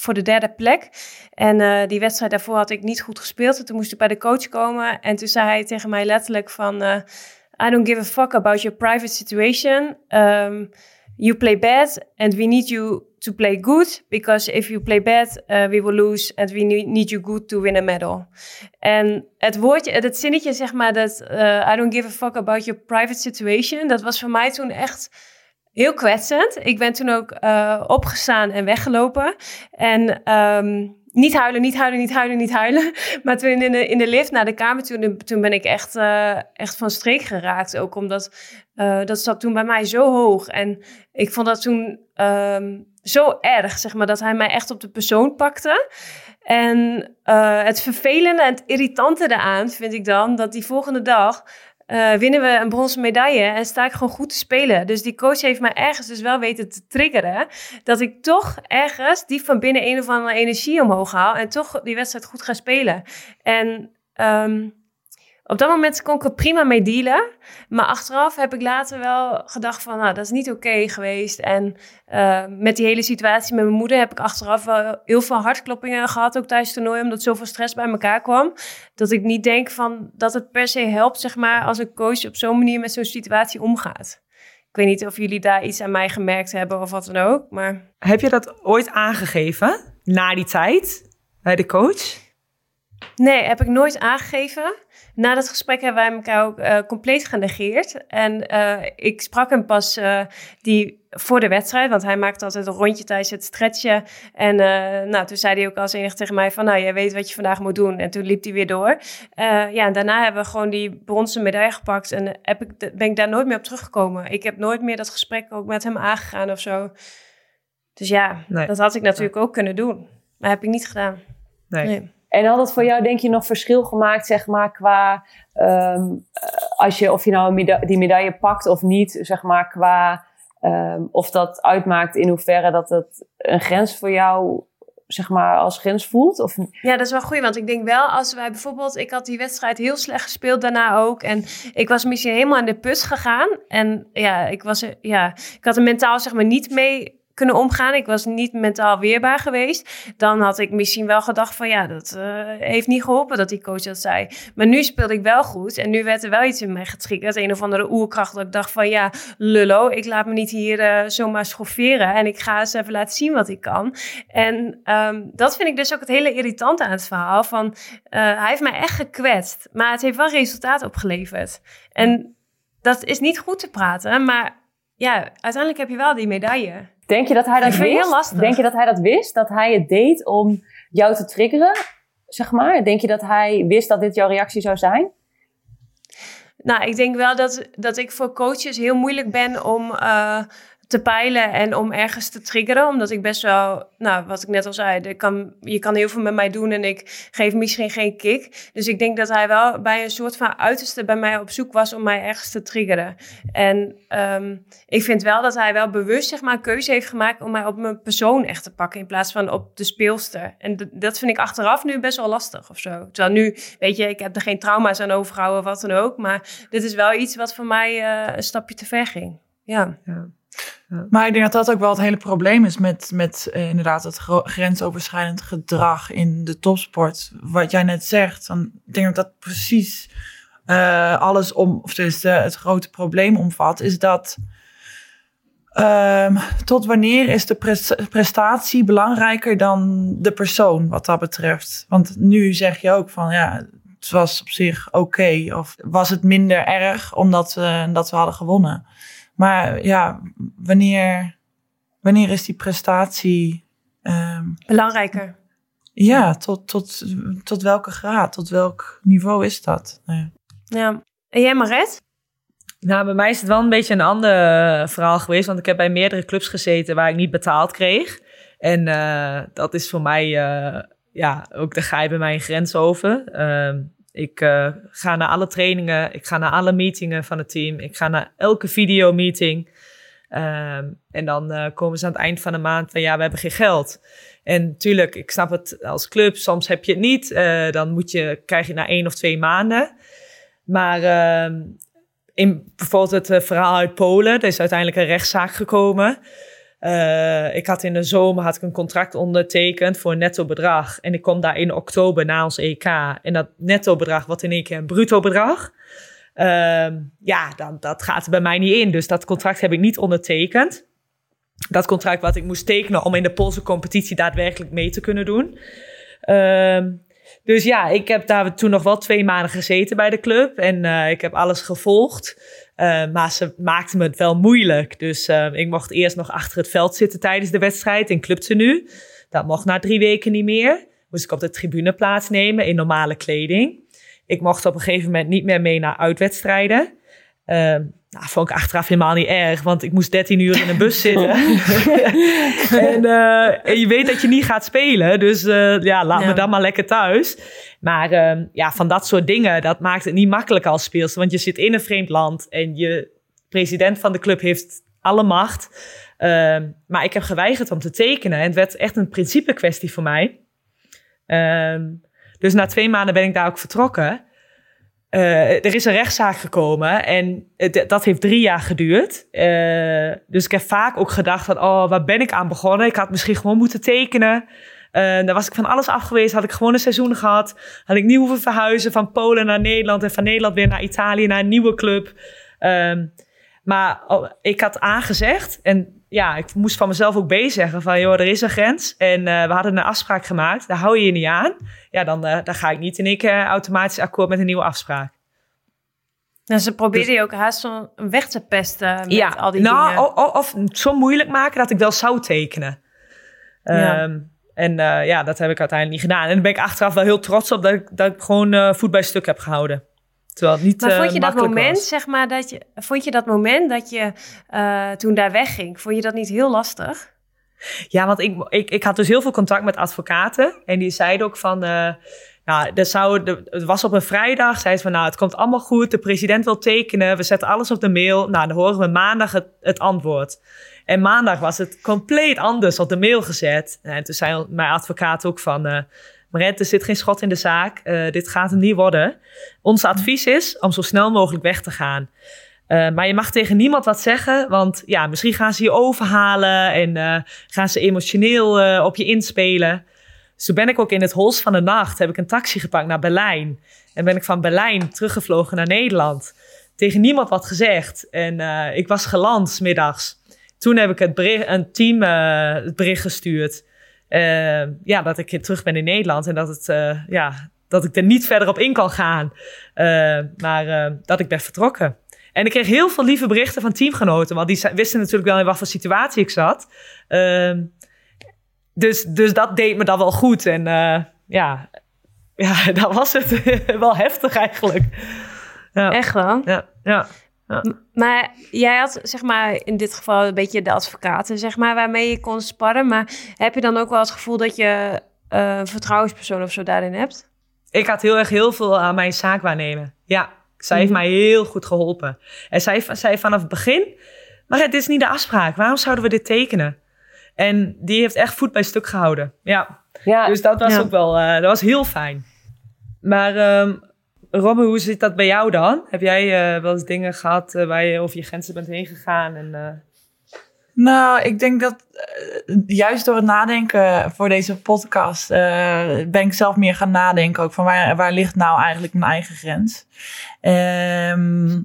voor de derde plek. En uh, die wedstrijd daarvoor had ik niet goed gespeeld. En toen moest ik bij de coach komen. En toen zei hij tegen mij letterlijk van... Uh, I don't give a fuck about your private situation. Um, you play bad and we need you to play good. Because if you play bad, uh, we will lose. And we need you good to win a medal. En het woordje, het zinnetje zeg maar dat... I don't give a fuck about your private situation. Dat was voor mij toen echt heel kwetsend. Ik ben toen ook uh, opgestaan en weggelopen. En um, niet huilen, niet huilen, niet huilen, niet huilen. Maar toen in de, in de lift naar de kamer, toen, toen ben ik echt, uh, echt van streek geraakt. Ook omdat uh, dat zat toen bij mij zo hoog. En ik vond dat toen um, zo erg, zeg maar, dat hij mij echt op de persoon pakte. En het vervelende en het irritante daaraan vind ik dan dat die volgende dag uh, winnen we een bronzen medaille en sta ik gewoon goed te spelen. Dus die coach heeft mij ergens dus wel weten te triggeren. Dat ik toch ergens diep van binnen een of andere energie omhoog haal. En toch die wedstrijd goed ga spelen. En um, op dat moment kon ik er prima mee dealen. Maar achteraf heb ik later wel gedacht van, nou, dat is niet oké geweest. En uh, met die hele situatie met mijn moeder heb ik achteraf wel heel veel hartkloppingen gehad, ook tijdens het toernooi, omdat zoveel stress bij elkaar kwam. Dat ik niet denk van dat het per se helpt, zeg maar, als een coach op zo'n manier met zo'n situatie omgaat. Ik weet niet of jullie daar iets aan mij gemerkt hebben of wat dan ook, maar... Heb je dat ooit aangegeven, na die tijd, bij de coach? Nee, heb ik nooit aangegeven. Na dat gesprek hebben wij elkaar ook uh, compleet genegeerd. En uh, ik sprak hem pas uh, die voor de wedstrijd, want hij maakte altijd een rondje tijdens het stretchen. En nou, toen zei hij ook als enige tegen mij van, nou, jij weet wat je vandaag moet doen. En toen liep hij weer door. ja, en daarna hebben we gewoon die bronzen medaille gepakt. En heb ik, ben ik daar nooit meer op teruggekomen. Ik heb nooit meer dat gesprek ook met hem aangegaan of zo. Dus ja, nee. dat had ik natuurlijk ook kunnen doen. Maar heb ik niet gedaan. nee. nee. En had het voor jou, denk je, nog verschil gemaakt, zeg maar, qua um, als je, of je nou die medaille pakt of niet, zeg maar, qua um, of dat uitmaakt in hoeverre dat het een grens voor jou zeg maar, als grens voelt? Of... Ja, dat is wel goed. Want ik denk wel, als wij bijvoorbeeld... Ik had die wedstrijd heel slecht gespeeld daarna ook. En ik was misschien helemaal in de put gegaan. En ja, ik, was, ja, ik had er mentaal zeg maar niet mee kunnen omgaan. Ik was niet mentaal weerbaar geweest. Dan had ik misschien wel gedacht van ja, dat uh, heeft niet geholpen dat die coach dat zei. Maar nu speelde ik wel goed en nu werd er wel iets in mij getriggerd. Een of andere oerkracht dat ik dacht van ja, lullo, ik laat me niet hier uh, zomaar schofferen en ik ga eens even laten zien wat ik kan. En um, dat vind ik dus ook het hele irritante aan het verhaal van uh, hij heeft mij echt gekwetst, maar het heeft wel resultaat opgeleverd. En dat is niet goed te praten, maar ja, uiteindelijk heb je wel die medaille. Denk je dat hij dat wist? Denk je dat hij dat wist? Dat hij het deed om jou te triggeren, zeg maar? Denk je dat hij wist dat dit jouw reactie zou zijn? Nou, ik denk wel dat, dat ik voor coaches heel moeilijk ben om uh, te peilen en om ergens te triggeren. Omdat ik best wel, nou, wat ik net al zei, kan, je kan heel veel met mij doen en ik geef misschien geen kick. Dus ik denk dat hij wel bij een soort van uiterste bij mij op zoek was om mij ergens te triggeren. En um, ik vind wel dat hij wel bewust, zeg maar, een keuze heeft gemaakt om mij op mijn persoon echt te pakken in plaats van op de speelster. En dat vind ik achteraf nu best wel lastig of zo. Terwijl nu, weet je, ik heb er geen trauma's aan overgehouden, wat dan ook. Maar dit is wel iets wat voor mij uh, een stapje te ver ging. ja. ja. Maar ik denk dat dat ook wel het hele probleem is met, met uh, inderdaad het grensoverschrijdend gedrag in de topsport. Wat jij net zegt, dan ik denk dat dat precies uh, alles om, of dus het grote probleem omvat, is dat um, tot wanneer is de prestatie belangrijker dan de persoon wat dat betreft? Want nu zeg je ook van ja, het was op zich oké of was het minder erg omdat dat we hadden gewonnen. Maar ja, wanneer, wanneer is die prestatie... Um, Belangrijker. Ja, tot, tot, tot welke graad, tot welk niveau is dat? Ja. ja. En jij Maret? Nou, bij mij is het wel een beetje een ander eh, verhaal geweest. Want ik heb bij meerdere clubs gezeten waar ik niet betaald kreeg. En uh, dat is voor mij, uh, ja, ook daar ga je bij mij een grens over. Uh, ik uh, ga naar alle trainingen, ik ga naar alle meetingen van het team, ik ga naar elke videomeeting. Um, en dan uh, komen ze aan het eind van de maand van ja, we hebben geen geld. En natuurlijk, ik snap het als club, soms heb je het niet. Uh, dan moet je, krijg je na één of twee maanden. Maar uh, in bijvoorbeeld het verhaal uit Polen, er is uiteindelijk een rechtszaak gekomen. Uh, ik had in de zomer had ik een contract ondertekend voor een netto bedrag. En ik kom daar in oktober na ons EK. En dat netto bedrag wordt in één keer een bruto bedrag. Uh, ja, dan, dat gaat er bij mij niet in. Dus dat contract heb ik niet ondertekend. Dat contract wat ik moest tekenen om in de Poolse competitie daadwerkelijk mee te kunnen doen. Uh, dus ja, ik heb daar toen nog wel twee maanden gezeten bij de club. En uh, ik heb alles gevolgd. Uh, maar ze maakten me het wel moeilijk. Dus uh, ik mocht eerst nog achter het veld zitten tijdens de wedstrijd in clubtenu. Dat mocht na drie weken niet meer. Moest ik op de tribune plaatsnemen in normale kleding. Ik mocht op een gegeven moment niet meer mee naar uitwedstrijden. Uh, nou, vond ik achteraf helemaal niet erg, want ik moest 13 uur in een bus zitten. en, uh, en, je weet dat je niet gaat spelen, dus uh, ja, laat ja. me dan maar lekker thuis. Maar uh, ja, van dat soort dingen, dat maakt het niet makkelijk als speelster. Want je zit in een vreemd land en je president van de club heeft alle macht. Ehm, maar ik heb geweigerd om te tekenen en het werd echt een principe kwestie voor mij. Ehm, dus na twee maanden ben ik daar ook vertrokken. Eh, er is een rechtszaak gekomen en dat heeft drie jaar geduurd. Eh, dus ik heb vaak ook gedacht van, oh, waar ben ik aan begonnen? Ik had misschien gewoon moeten tekenen. Eh dan was ik van alles af geweest, had ik gewoon een seizoen gehad. Had ik niet hoeven verhuizen van Polen naar Nederland en van Nederland weer naar Italië, naar een nieuwe club. Ehm, maar oh, ik had aangezegd en ja, ik moest van mezelf ook B zeggen van, joh, er is een grens. En eh, we hadden een afspraak gemaakt, daar hou je je niet aan. Ja, dan, eh, dan ga ik niet in keer automatisch akkoord met een nieuwe afspraak. Nou, ze probeerden je ook haast zo weg te pesten met al die nou, dingen. of het zo moeilijk maken dat ik wel zou tekenen. Ja. Ehm, en eh, ja, dat heb ik uiteindelijk niet gedaan. En daar ben ik achteraf wel heel trots op dat ik, dat ik gewoon voet bij stuk heb gehouden. Terwijl het niet Maar eh, vond je dat moment, was. zeg maar, dat je, vond je dat moment dat je eh, toen daar wegging, vond je dat niet heel lastig? Ja, want ik, ik, ik had dus heel veel contact met advocaten. En die zeiden ook van... eh nou, er zou, er- het was op een vrijdag. Zeiden ze van, nou, het komt allemaal goed. De president wil tekenen. We zetten alles op de mail. Nou, dan horen we maandag het, het antwoord. En maandag was het compleet anders op de mail gezet. En toen zei mijn advocaat ook van... Maret, er zit geen schot in de zaak. Eh, dit gaat hem niet worden. Ons advies is om zo snel mogelijk weg te gaan. Eh, maar je mag tegen niemand wat zeggen, want ja, misschien gaan ze je overhalen en eh, gaan ze emotioneel op je inspelen. Toen ben ik ook in het holst van de nacht, heb ik een taxi gepakt naar Berlijn. En ben ik van Berlijn teruggevlogen naar Nederland. Tegen niemand wat gezegd. En ik was geland middags. Toen heb ik het bericht, een team het bericht gestuurd. Eh, ja, dat ik terug ben in Nederland en dat, het, eh, ja, dat ik er niet verder op in kan gaan. Eh, maar dat ik ben vertrokken. En ik kreeg heel veel lieve berichten van teamgenoten, want die wisten natuurlijk wel in wat voor situatie ik zat. Ehm, dus, dus dat deed me dan wel goed. En ja, ja, dat was het. wel heftig eigenlijk. Ja, Echt wel. ja, ja. Maar jij had, zeg maar, in dit geval een beetje de advocaten, zeg maar, waarmee je kon sparren. Maar heb je dan ook wel het gevoel dat je eh, een vertrouwenspersoon of zo daarin hebt? Ik had heel erg heel veel aan mijn zaak waarnemen. Ja, zij heeft mij heel goed geholpen. En zij zei vanaf het begin, maar het is niet de afspraak. Waarom zouden we dit tekenen? En die heeft echt voet bij stuk gehouden. Ja, Ja, dus dat was Ja. ook wel, eh, dat was heel fijn. Maar ehm Robbe, hoe zit dat bij jou dan? Heb jij eh, wel eens dingen gehad eh, waar je over je grenzen bent heen gegaan? En, eh, Nou, ik denk dat juist door het nadenken voor deze podcast ben ik zelf meer gaan nadenken ook van waar, waar ligt nou eigenlijk mijn eigen grens. Ehm,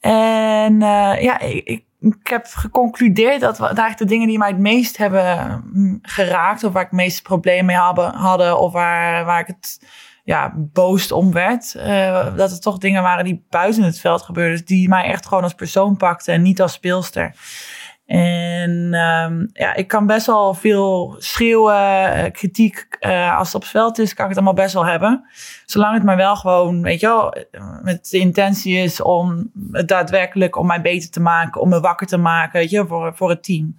en ja, ik, ik, heb geconcludeerd dat eigenlijk de dingen die mij het meest hebben mm, geraakt of waar ik het meeste problemen mee hadden of waar, waar ik het ja, boos om werd, eh, dat het toch dingen waren die buiten het veld gebeurden, dus die mij echt gewoon als persoon pakten en niet als speelster. En ehm, ja, ik kan best wel veel schreeuwen, eh, kritiek. eh, als het op het veld is, kan ik het allemaal best wel hebben. Zolang het maar wel gewoon, weet je wel, met de intentie is om het daadwerkelijk om mij beter te maken, om me wakker te maken, weet je, voor, voor het team.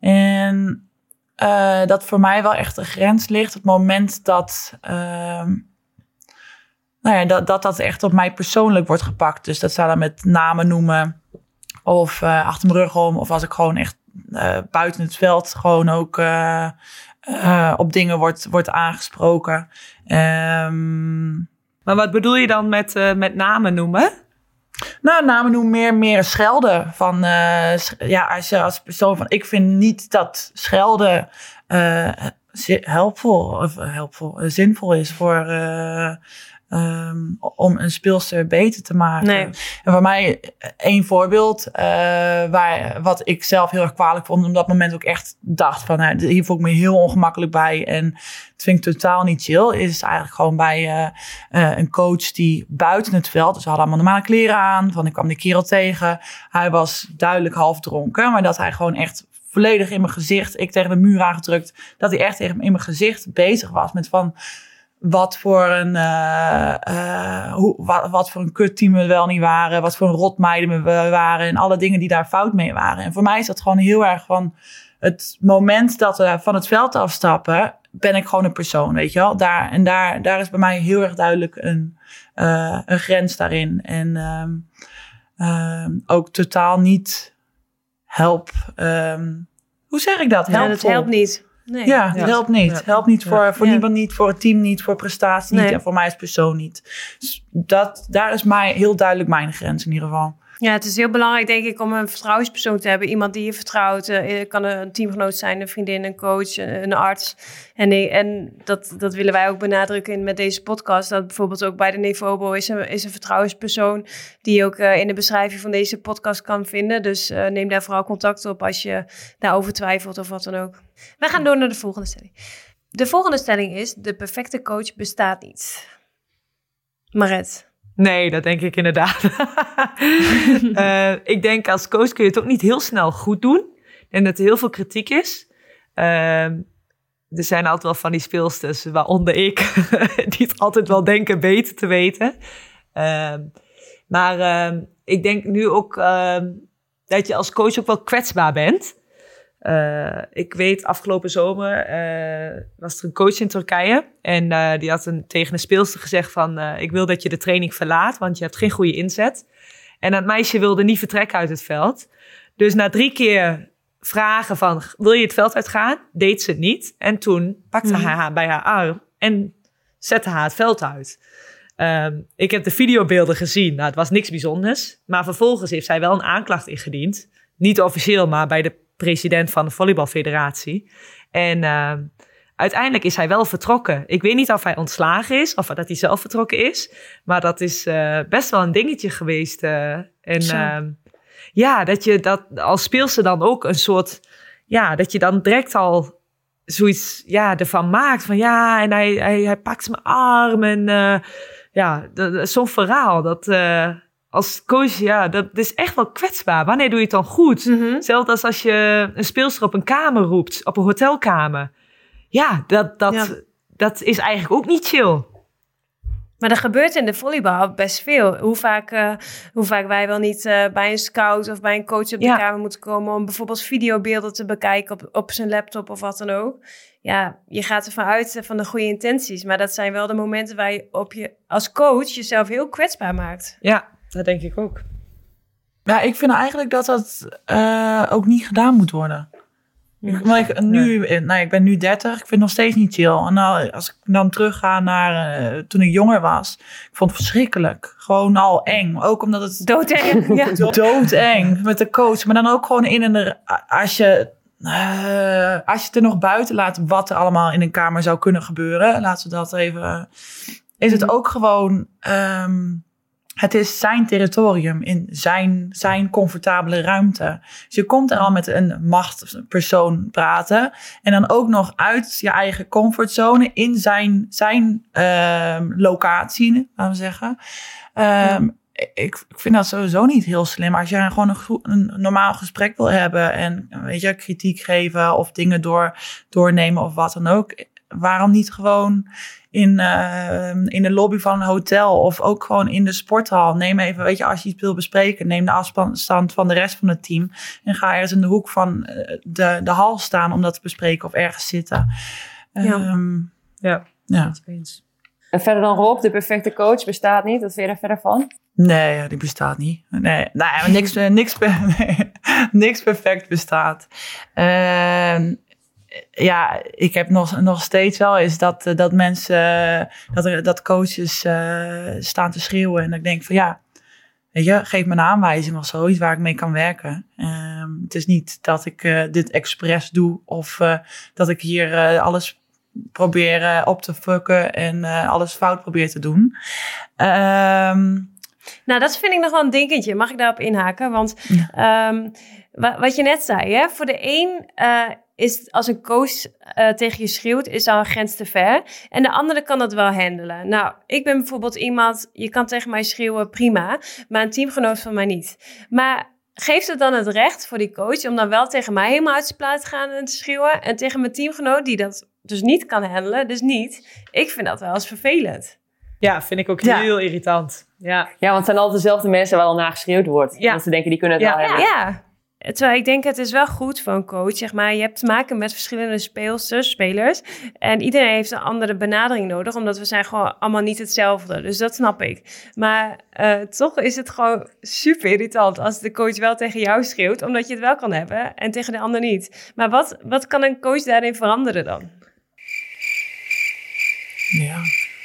En eh, dat voor mij wel echt een grens ligt. Het moment dat, ehm, nou ja, dat, dat dat echt op mij persoonlijk wordt gepakt. Dus dat zou dan met namen noemen. Of eh, achter mijn rug om. Of als ik gewoon echt eh, buiten het veld gewoon ook eh, op dingen wordt, wordt aangesproken. Ehm, Maar wat bedoel je dan met, met namen noemen? nou, namen noemen meer, meer schelden. Van, ja, als je als persoon van, ik vind niet dat schelden helpvol, of helpvol, zinvol is voor, eh, ehm, om een speelster beter te maken. Nee. En voor mij één voorbeeld, eh, waar, wat ik zelf heel erg kwalijk vond, op dat moment ook echt dacht van, nou, hier voel ik me heel ongemakkelijk bij en het vind ik totaal niet chill, is eigenlijk gewoon bij eh, eh, een coach die buiten het veld, dus we hadden allemaal normale kleren aan, van ik kwam die kerel tegen, hij was duidelijk half dronken, maar dat hij gewoon echt volledig in mijn gezicht, ik tegen de muur aangedrukt, dat hij echt in mijn gezicht bezig was met van, wat voor een, eh, eh, hoe, wat, wat voor een kutteam we wel niet waren. Wat voor een rotmeiden we waren. En alle dingen die daar fout mee waren. En voor mij is dat gewoon heel erg van het moment dat we van het veld afstappen. Ben ik gewoon een persoon, weet je wel. Daar, en daar, daar is bij mij heel erg duidelijk een, eh, een grens daarin. En ehm, ehm, ook totaal niet help. ehm, hoe zeg ik dat? Ja, dat helpt niet. Nee. Ja, het helpt niet. Helpt niet voor, voor niemand niet, voor het team niet, voor prestatie niet Nee. en voor mij als persoon niet. Dus dat, daar is mij, heel duidelijk mijn grens in ieder geval. Ja, het is heel belangrijk, denk ik, om een vertrouwenspersoon te hebben. Iemand die je vertrouwt. Eh, Het kan een teamgenoot zijn, een vriendin, een coach, een een arts. En, en dat, dat willen wij ook benadrukken met deze podcast. Dat bijvoorbeeld ook bij de Nevobo is een, is een vertrouwenspersoon... die je ook eh, in de beschrijving van deze podcast kan vinden. Dus eh, neem daar vooral contact op als je daarover twijfelt of wat dan ook. We gaan door naar de volgende stelling. De volgende stelling is... de perfecte coach bestaat niet. Maret. Nee, dat denk ik inderdaad. Eh, ik denk als coach kun je het ook niet heel snel goed doen. En dat er heel veel kritiek is. Ehm, er zijn altijd wel van die speelsters, waaronder ik, die het altijd wel denken beter te weten. Ehm, maar ehm, ik denk nu ook dat je als coach ook wel kwetsbaar bent. Eh, ik weet, afgelopen zomer eh, was er een coach in Turkije. En eh, die had een, tegen een speelster gezegd van... ik wil dat je de training verlaat, want je hebt geen goede inzet. En dat meisje wilde niet vertrekken uit het veld. Dus na drie keer vragen van... wil je het veld uitgaan? Deed ze het niet. En toen pakte hij haar bij haar arm en zette haar het veld uit. Ehm, ik heb de videobeelden gezien. Nou, het was niks bijzonders. Maar vervolgens heeft zij wel een aanklacht ingediend. Niet officieel, maar bij de president van de volleybalfederatie. En ehm, uiteindelijk is hij wel vertrokken. Ik weet niet of hij ontslagen is of dat hij zelf vertrokken is. Maar dat is eh, best wel een dingetje geweest. eh. en ehm, ja, dat je dat als speelster dan ook een soort... Ja, dat je dan direct al zoiets ja, ervan maakt. Van ja, en hij, hij, hij pakt mijn arm. En eh, ja, zo'n verhaal. Dat als coach, ja, dat is echt wel kwetsbaar. Wanneer doe je het dan goed? Mhm. Zelfs als als je een speelster op een kamer roept, op een hotelkamer. Ja, dat, dat, Ja. dat is eigenlijk ook niet chill. Maar er gebeurt in de volleybal best veel. Hoe vaak, eh, hoe vaak wij wel niet eh, bij een scout of bij een coach op de Ja. kamer moeten komen om bijvoorbeeld videobeelden te bekijken op, op zijn laptop of wat dan ook. Ja, je gaat ervan uit eh, van de goede intenties, maar dat zijn wel de momenten waar je op je als coach jezelf heel kwetsbaar maakt. Ja, dat denk ik ook. Ja, ik vind eigenlijk dat dat eh, ook niet gedaan moet worden. Ik, maar ik, nu, nou, ik ben nu 30, ik vind het nog steeds niet chill. En nou, als ik dan terugga naar eh, toen ik jonger was, ik vond het verschrikkelijk. Gewoon al eng. Ook omdat het Doodeng. ja. doodeng met de coach. Maar dan ook gewoon in en er, als je, eh, als je het er nog buiten laat wat er allemaal in een kamer zou kunnen gebeuren. Laten we dat even. Is het ook gewoon. ehm, het is zijn territorium in zijn, zijn comfortabele ruimte. Dus je komt er al met een machtpersoon praten. En dan ook nog uit je eigen comfortzone in zijn, zijn ehm, locatie, laten we zeggen. Ehm, ik, ik vind dat sowieso niet heel slim. Als jij gewoon een, normaal gesprek wil hebben en weet je, kritiek geven of dingen door, doornemen of wat dan ook. Waarom niet gewoon in, eh, in de lobby van een hotel of ook gewoon in de sporthal? Neem even, weet je, als je iets wil bespreken, neem de afstand van de rest van het team en ga ergens in de hoek van eh, de, de hal staan om dat te bespreken of ergens zitten. Ja. Ehm, Ja, ja. eens. En verder dan Rob, de perfecte coach bestaat niet. Wat vind je daar verder van? Nee, ja, die bestaat niet. Nee, nee maar niks, eh, niks, niks perfect bestaat. Ehm, ja, ik heb nog, nog steeds wel eens dat, eh, dat mensen, dat, er, dat coaches eh, staan te schreeuwen. En ik denk van ja, weet je, geef me een aanwijzing of zoiets waar ik mee kan werken. Ehm, het is niet dat ik eh, dit expres doe of eh, dat ik hier eh, alles probeer eh, op te fucken en eh, alles fout probeer te doen. Ehm Nou, dat vind ik nog wel een dingetje. Mag ik daarop inhaken? Want ehm, wa- wat je net zei, hè? voor de een eh, is als een coach eh, tegen je schreeuwt, is al een grens te ver. En de andere kan dat wel handelen. Nou, ik ben bijvoorbeeld iemand, je kan tegen mij schreeuwen, prima. Maar een teamgenoot van mij niet. Maar geeft het dan het recht voor die coach om dan wel tegen mij helemaal uit zijn plaat te gaan en te schreeuwen? En tegen mijn teamgenoot, die dat dus niet kan handelen, dus niet. Ik vind dat wel eens vervelend. Ja, vind ik ook Ja. heel irritant. Ja. Ja, want het zijn altijd dezelfde mensen waar al naar geschreeuwd wordt. Ja. Dat ze denken, die kunnen het Ja. wel hebben. ja. Terwijl ik denk, het is wel goed voor een coach. Zeg maar, je hebt te maken met verschillende speelsters, spelers. En iedereen heeft een andere benadering nodig, omdat we zijn gewoon allemaal niet hetzelfde. Dus dat snap ik. Maar uh, toch is het gewoon super irritant als de coach wel tegen jou schreeuwt, omdat je het wel kan hebben en tegen de ander niet. Maar wat, wat kan een coach daarin veranderen dan? Ja.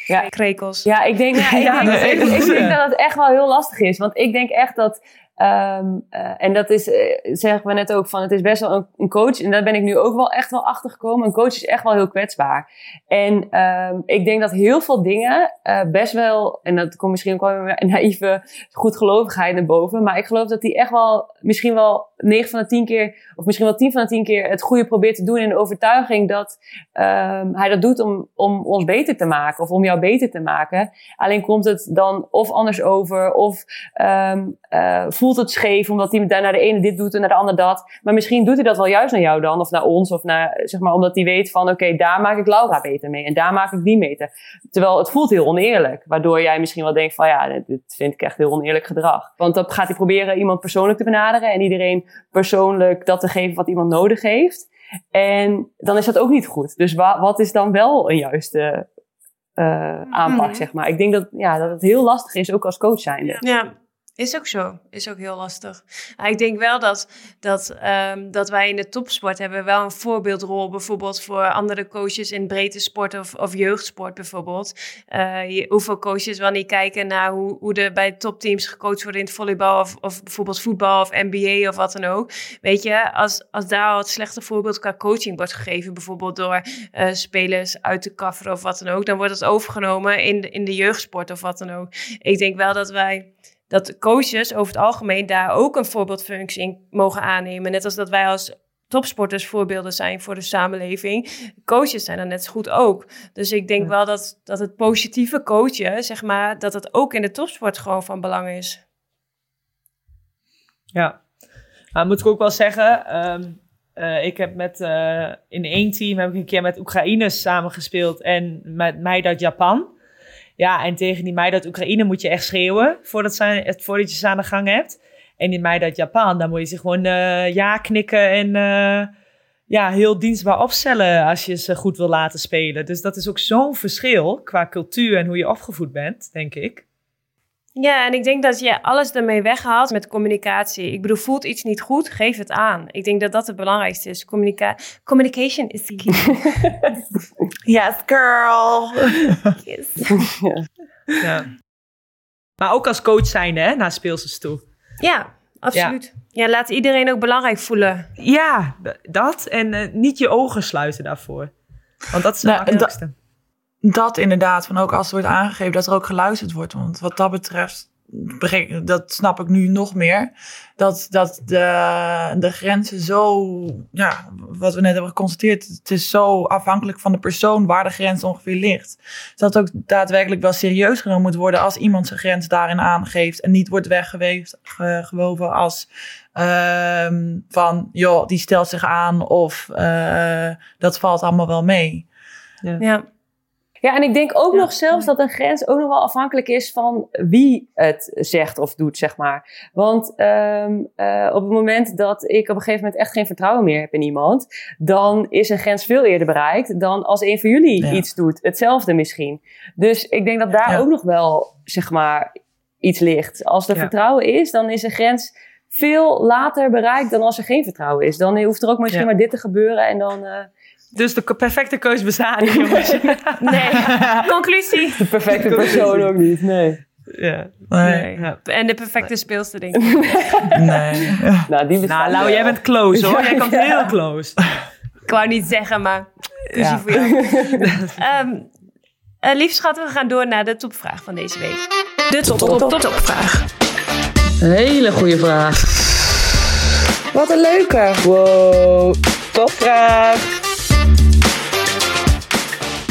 Ja, krekels. Ja, ik denk, ja, ik, Ja, denk, nee. ik, ik denk dat het echt wel heel lastig is. Want ik denk echt dat. Ehm, eh, en dat is, eh, zeggen we net ook van, het is best wel een, coach. En daar ben ik nu ook wel echt wel achter gekomen. Een coach is echt wel heel kwetsbaar. En ehm, ik denk dat heel veel dingen eh, best wel, en dat komt misschien ook wel een naïeve goedgelovigheid naar boven. Maar ik geloof dat hij echt wel, misschien wel 9 van de 10 keer, of misschien wel 10 van de 10 keer het goede probeert te doen in de overtuiging dat ehm, hij dat doet om, om ons beter te maken of om jou beter te maken. Alleen komt het dan of anders over of eh, voelt het scheef omdat hij daar naar de ene dit doet en naar de ander dat. Maar misschien doet hij dat wel juist naar jou dan of naar ons of naar, zeg maar, omdat hij weet van oké, daar maak ik Laura beter mee en daar maak ik die beter. Terwijl het voelt heel oneerlijk, waardoor jij misschien wel denkt van ja, dit, vind ik echt heel oneerlijk gedrag. Want dan gaat hij proberen iemand persoonlijk te benaderen en iedereen persoonlijk dat te geven wat iemand nodig heeft. En dan is dat ook niet goed. Dus wa wat is dan wel een juiste eh, aanpak, Mhm. zeg maar? Ik denk dat, ja, dat het heel lastig is, ook als coach zijnde. Ja, is ook zo. Is ook heel lastig. Maar ik denk wel dat, dat, ehm, dat wij in de topsport hebben wel een voorbeeldrol. Bijvoorbeeld voor andere coaches in breedte sport of, of jeugdsport bijvoorbeeld. Je, hoeveel coaches wel niet kijken naar hoe, hoe er bij topteams gecoacht worden in het volleybal. Of, of bijvoorbeeld voetbal of NBA of wat dan ook. Weet je, als, als daar al het slechte voorbeeld qua coaching wordt gegeven. Bijvoorbeeld door eh, spelers uit te kafferen of wat dan ook. Dan wordt het overgenomen in de, in de jeugdsport of wat dan ook. Ik denk wel dat wij dat coaches over het algemeen daar ook een voorbeeldfunctie in mogen aannemen. Net als dat wij als topsporters voorbeelden zijn voor de samenleving. Coaches zijn er net zo goed ook. Dus ik denk wel dat, dat het positieve coachen, zeg maar, dat het ook in de topsport gewoon van belang is. Ja, maar moet ik ook wel zeggen, ehm, eh, ik heb met, eh, in één team heb ik een keer met Oekraïners samengespeeld en met meiden uit Japan. Ja, en tegen die meiden uit Oekraïne moet je echt schreeuwen voordat, ze, voordat je ze aan de gang hebt. En die meiden uit Japan, daar moet je ze gewoon eh, ja knikken en eh, ja, heel dienstbaar opstellen als je ze goed wil laten spelen. Dus dat is ook zo'n verschil qua cultuur en hoe je opgevoed bent, denk ik. Ja, en ik denk dat je alles ermee weghaalt met communicatie. Ik bedoel, voelt iets niet goed, geef het aan. Ik denk dat dat het belangrijkste is. Communica communication is key. Yes, girl. Yes. Ja. Maar ook als coach zijnde, hè, naar speelsters toe. Ja, absoluut. Ja. laat iedereen ook belangrijk voelen. Ja, dat. En eh, niet je ogen sluiten daarvoor. Want dat is het Nou, makkelijkste. Dat inderdaad, van ook als er wordt aangegeven dat er ook geluisterd wordt. Want wat dat betreft, dat snap ik nu nog meer. Dat, dat de, de grenzen zo, ja, wat we net hebben geconstateerd, het is zo afhankelijk van de persoon waar de grens ongeveer ligt. Dus dat ook daadwerkelijk wel serieus genomen moet worden als iemand zijn grens daarin aangeeft en niet wordt weggeweefd, ge- gewoven als ehm, van, joh, die stelt zich aan of eh, dat valt allemaal wel mee. Ja. Ja, en ik denk ook Ja. nog zelfs dat een grens ook nog wel afhankelijk is van wie het zegt of doet, zeg maar. Want ehm, eh, op het moment dat ik op een gegeven moment echt geen vertrouwen meer heb in iemand, dan is een grens veel eerder bereikt dan als een van jullie Ja. iets doet. Hetzelfde misschien. Dus ik denk dat daar Ja. ook nog wel, zeg maar, iets ligt. Als er Ja. vertrouwen is, dan is een grens veel later bereikt dan als er geen vertrouwen is. Dan hoeft er ook misschien Ja. maar dit te gebeuren en dan eh, Dus de perfecte keus bestaat niet, jongens. Nee, conclusie. de perfecte persoon ook niet. Nee. ja. Nee, Ja. En de perfecte speelster, denk ik. nee. Nou, die bestaat Nou, Lau, wel. jij bent close hoor. Jij komt heel close. Ik wou niet zeggen, maar kusie Ja. voor jou. Ehm eh, lief schat, we gaan door naar de topvraag van deze week. De top, top, top, topvraag. Hele goede vraag. Wat een leuke. Wow. Topvraag.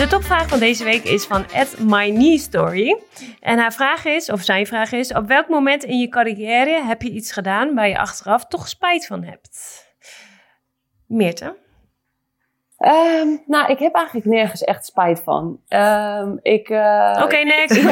De topvraag van deze week is van Ed My Knee Story. En haar vraag is, of zijn vraag is, op welk moment in je carrière heb je iets gedaan waar je achteraf toch spijt van hebt? Meerte? Ehm, nou, ik heb eigenlijk nergens echt spijt van. Ehm, ik, eh, Oké, next.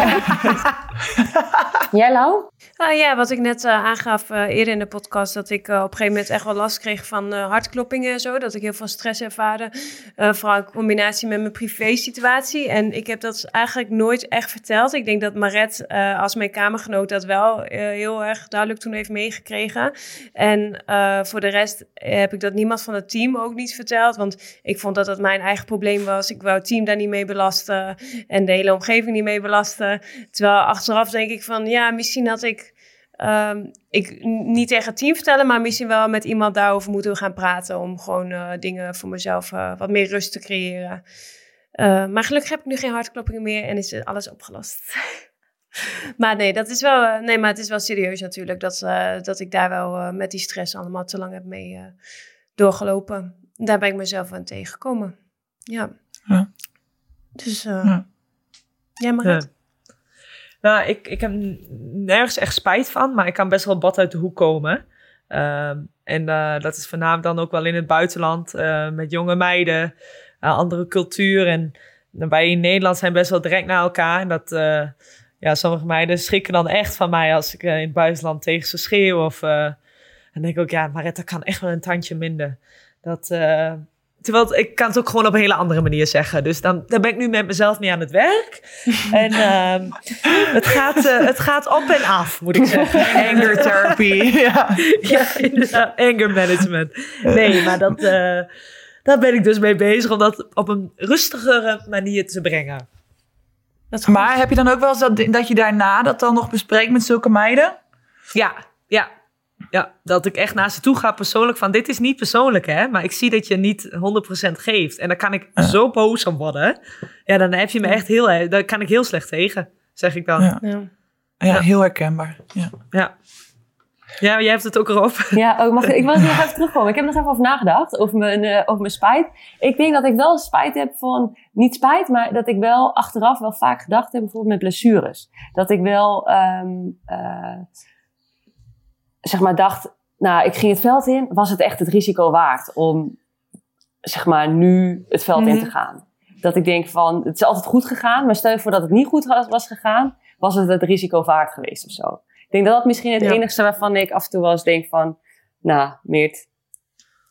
Jij, Lau? Ah, ja, wat ik net uh, aangaf uh, eerder in de podcast, dat ik uh, op een gegeven moment echt wel last kreeg van hartkloppingen en zo. Dat ik heel veel stress ervaarde, vooral in combinatie met mijn privé-situatie. En ik heb dat eigenlijk nooit echt verteld. Ik denk dat Maret als mijn kamergenoot dat wel heel erg duidelijk toen heeft meegekregen. En voor de rest heb ik dat niemand van het team ook niet verteld, want ik vond dat dat mijn eigen probleem was. Ik wou het team daar niet mee belasten en de hele omgeving niet mee belasten. Terwijl achteraf denk ik van, ja, misschien had ik um, ik niet tegen het team vertellen, maar misschien wel met iemand daarover moeten gaan praten. Om gewoon uh, dingen voor mezelf uh, wat meer rust te creëren. Uh, maar gelukkig heb ik nu geen hartkloppingen meer en is alles opgelost. maar nee, dat is wel, nee, maar het is wel serieus natuurlijk dat, dat ik daar wel met die stress allemaal te lang heb mee doorgelopen. Daar ben ik mezelf aan tegengekomen. Ja. ja. Dus ja. jij mag het. Nou, ik, ik heb nergens echt spijt van, maar ik kan best wel bad uit de hoek komen. Ehm, en uh, dat is voornamelijk dan ook wel in het buitenland uh, met jonge meiden, uh, andere cultuur. En wij in Nederland zijn best wel direct naar elkaar. En dat, ja, sommige meiden schrikken dan echt van mij als ik in het buitenland tegen ze schreeuw. Of, en denk ik ook, ja, Maretta kan echt wel een tandje minder. Dat, Terwijl ik kan het ook gewoon op een hele andere manier zeggen. Dus dan, dan ben ik nu met mezelf mee aan het werk. en uh, het, gaat, uh, het gaat op en af, moet ik zeggen. Anger therapy. ja. ja, inderdaad. Anger management. Nee, maar dat, uh, daar ben ik dus mee bezig. Om dat op een rustigere manier te brengen. maar heb je dan ook wel eens dat, dat je daarna dat dan nog bespreekt met zulke meiden? Ja, ja. Ja, dat ik echt naar ze toe ga persoonlijk van dit is niet persoonlijk hè, maar ik zie dat je niet 100% geeft. En dan kan ik zo boos om worden. Ja, dan heb je me echt heel, daar kan ik heel slecht tegen, zeg ik dan. Ja, ja. heel herkenbaar. Ja. ja. Ja, jij hebt het ook erop. Ja, ook, mag, ik wil nog even terugkomen. Ik heb nog even over nagedacht, over mijn, uh, over mijn spijt. Ik denk dat ik wel spijt heb van, niet spijt, maar dat ik wel achteraf wel vaak gedacht heb, bijvoorbeeld met blessures. Dat ik wel, um, uh, zeg maar, dacht, nou, ik ging het veld in, was het echt het risico waard om, zeg maar, nu het veld in te mhm. gaan? Dat ik denk van, het is altijd goed gegaan, maar stel je voor dat het niet goed was gegaan, was het het risico waard geweest of zo. Ik denk dat dat misschien het enigste waarvan ik af en toe wel eens denk van, nou, Meert,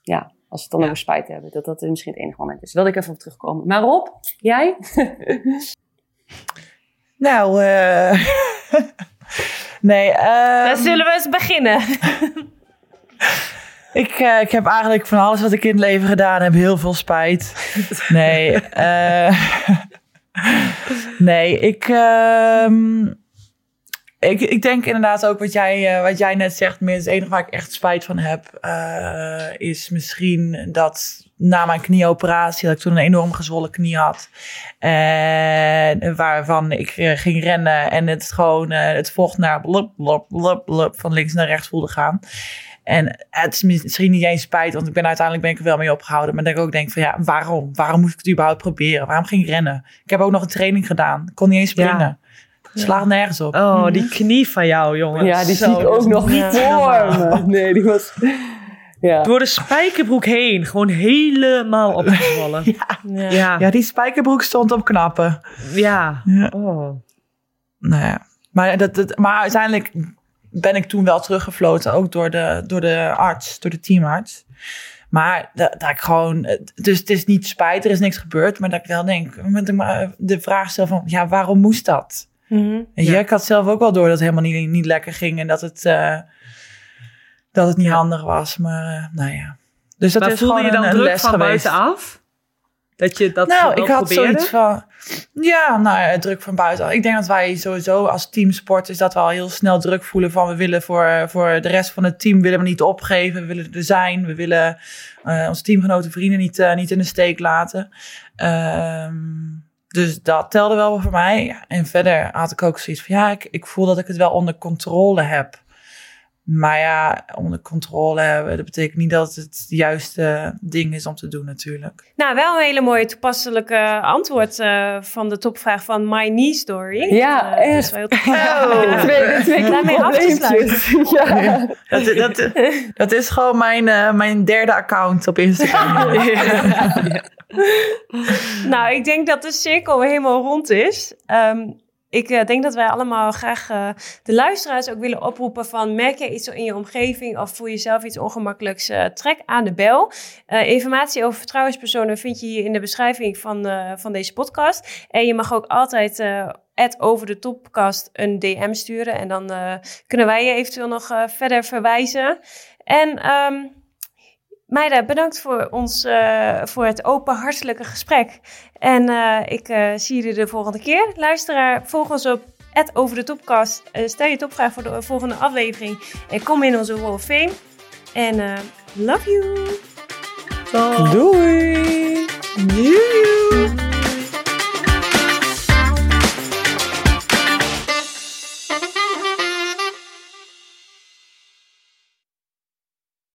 ja, als we het dan ja. over spijt hebben, dat dat misschien het enige moment is. Wilde ik even op terugkomen. Maar Rob, jij? nou, uh, Nee. Um... Dan zullen we eens beginnen. ik, uh, ik heb eigenlijk van alles wat ik in het leven gedaan heb heel veel spijt. Nee. Uh, nee, ik, uh, ik, ik denk inderdaad ook wat jij, uh, wat jij net zegt. Meer het enige waar ik echt spijt van heb, is misschien dat na mijn knieoperatie, dat ik toen een enorm gezwollen knie had. En waarvan ik eh, ging rennen en het gewoon uh, het vocht naar blup, blup, blup, blup, van links naar rechts voelde gaan. En het is misschien niet eens spijt, want ik ben uiteindelijk ben ik er wel mee opgehouden. Maar dat ik ook denk van ja, waarom? Waarom moest ik het überhaupt proberen? Waarom ging ik rennen? Ik heb ook nog een training gedaan. Ik kon niet eens springen. Ja. Slaat nergens op. Oh, die knie van jou, jongen. Ja, die zie ik ook nog niet voor me. Nee, die was... Ja. Door de spijkerbroek heen. Gewoon helemaal opgevallen. ja. Ja. ja. die spijkerbroek stond op knappen. Ja. Oh. Nou ja. Maar, dat, dat, maar uiteindelijk ben ik toen wel teruggefloten. Ook door de, door de arts, door de teamarts. Maar dat, dat ik gewoon... Dus het is niet spijt, er is niks gebeurd. Maar dat ik wel denk... Met de vraag stel van... Ja, waarom moest dat? Mm -hmm. ja. Ik had zelf ook wel door dat het helemaal niet, niet lekker ging. En dat het... Uh, dat het niet handig was. Maar uh, nou ja. Dus dat maar is voelde je dan een, druk van buitenaf? Dat je dat nou, ik had probeerde? zoiets van. Ja, nou ja, druk van buitenaf. Ik denk dat wij sowieso als teamsport is dat we al heel snel druk voelen van we willen voor, voor de rest van het team willen we niet opgeven, we willen er zijn, we willen uh, onze teamgenoten, vrienden niet, uh, niet in de steek laten. Um, dus dat telde wel voor mij. Ja, en verder had ik ook zoiets van ja, ik, ik voel dat ik het wel onder controle heb. Maar ja, onder controle hebben, dat betekent niet dat het het juiste ding is om te doen natuurlijk. Nou, wel een hele mooie toepasselijke antwoord uh, van de topvraag van My Knee Story. Ja, uh, echt. Dat is wel heel oh, twee, twee Daarmee af te sluiten. Ja. Dat, dat, dat, is gewoon mijn, uh, mijn derde account op Instagram. nou, ik denk dat de cirkel helemaal rond is. Um, ik uh, denk dat wij allemaal graag uh, de luisteraars ook willen oproepen van merk je iets in je omgeving of voel je zelf iets ongemakkelijks, uh, trek aan de bel. informatie over vertrouwenspersonen vind je hier in de beschrijving van, van deze podcast. En je mag ook altijd over de topcast een DM sturen en dan kunnen wij je eventueel nog verder verwijzen. En um, Meida, bedankt voor, ons, uh, voor het open, hartelijke gesprek. En uh, ik uh, zie jullie de volgende keer. Luisteraar, volg ons op over de topcast. stel je topvraag voor de volgende aflevering. En kom in onze Hall of Fame. En love you. Doei. Doei.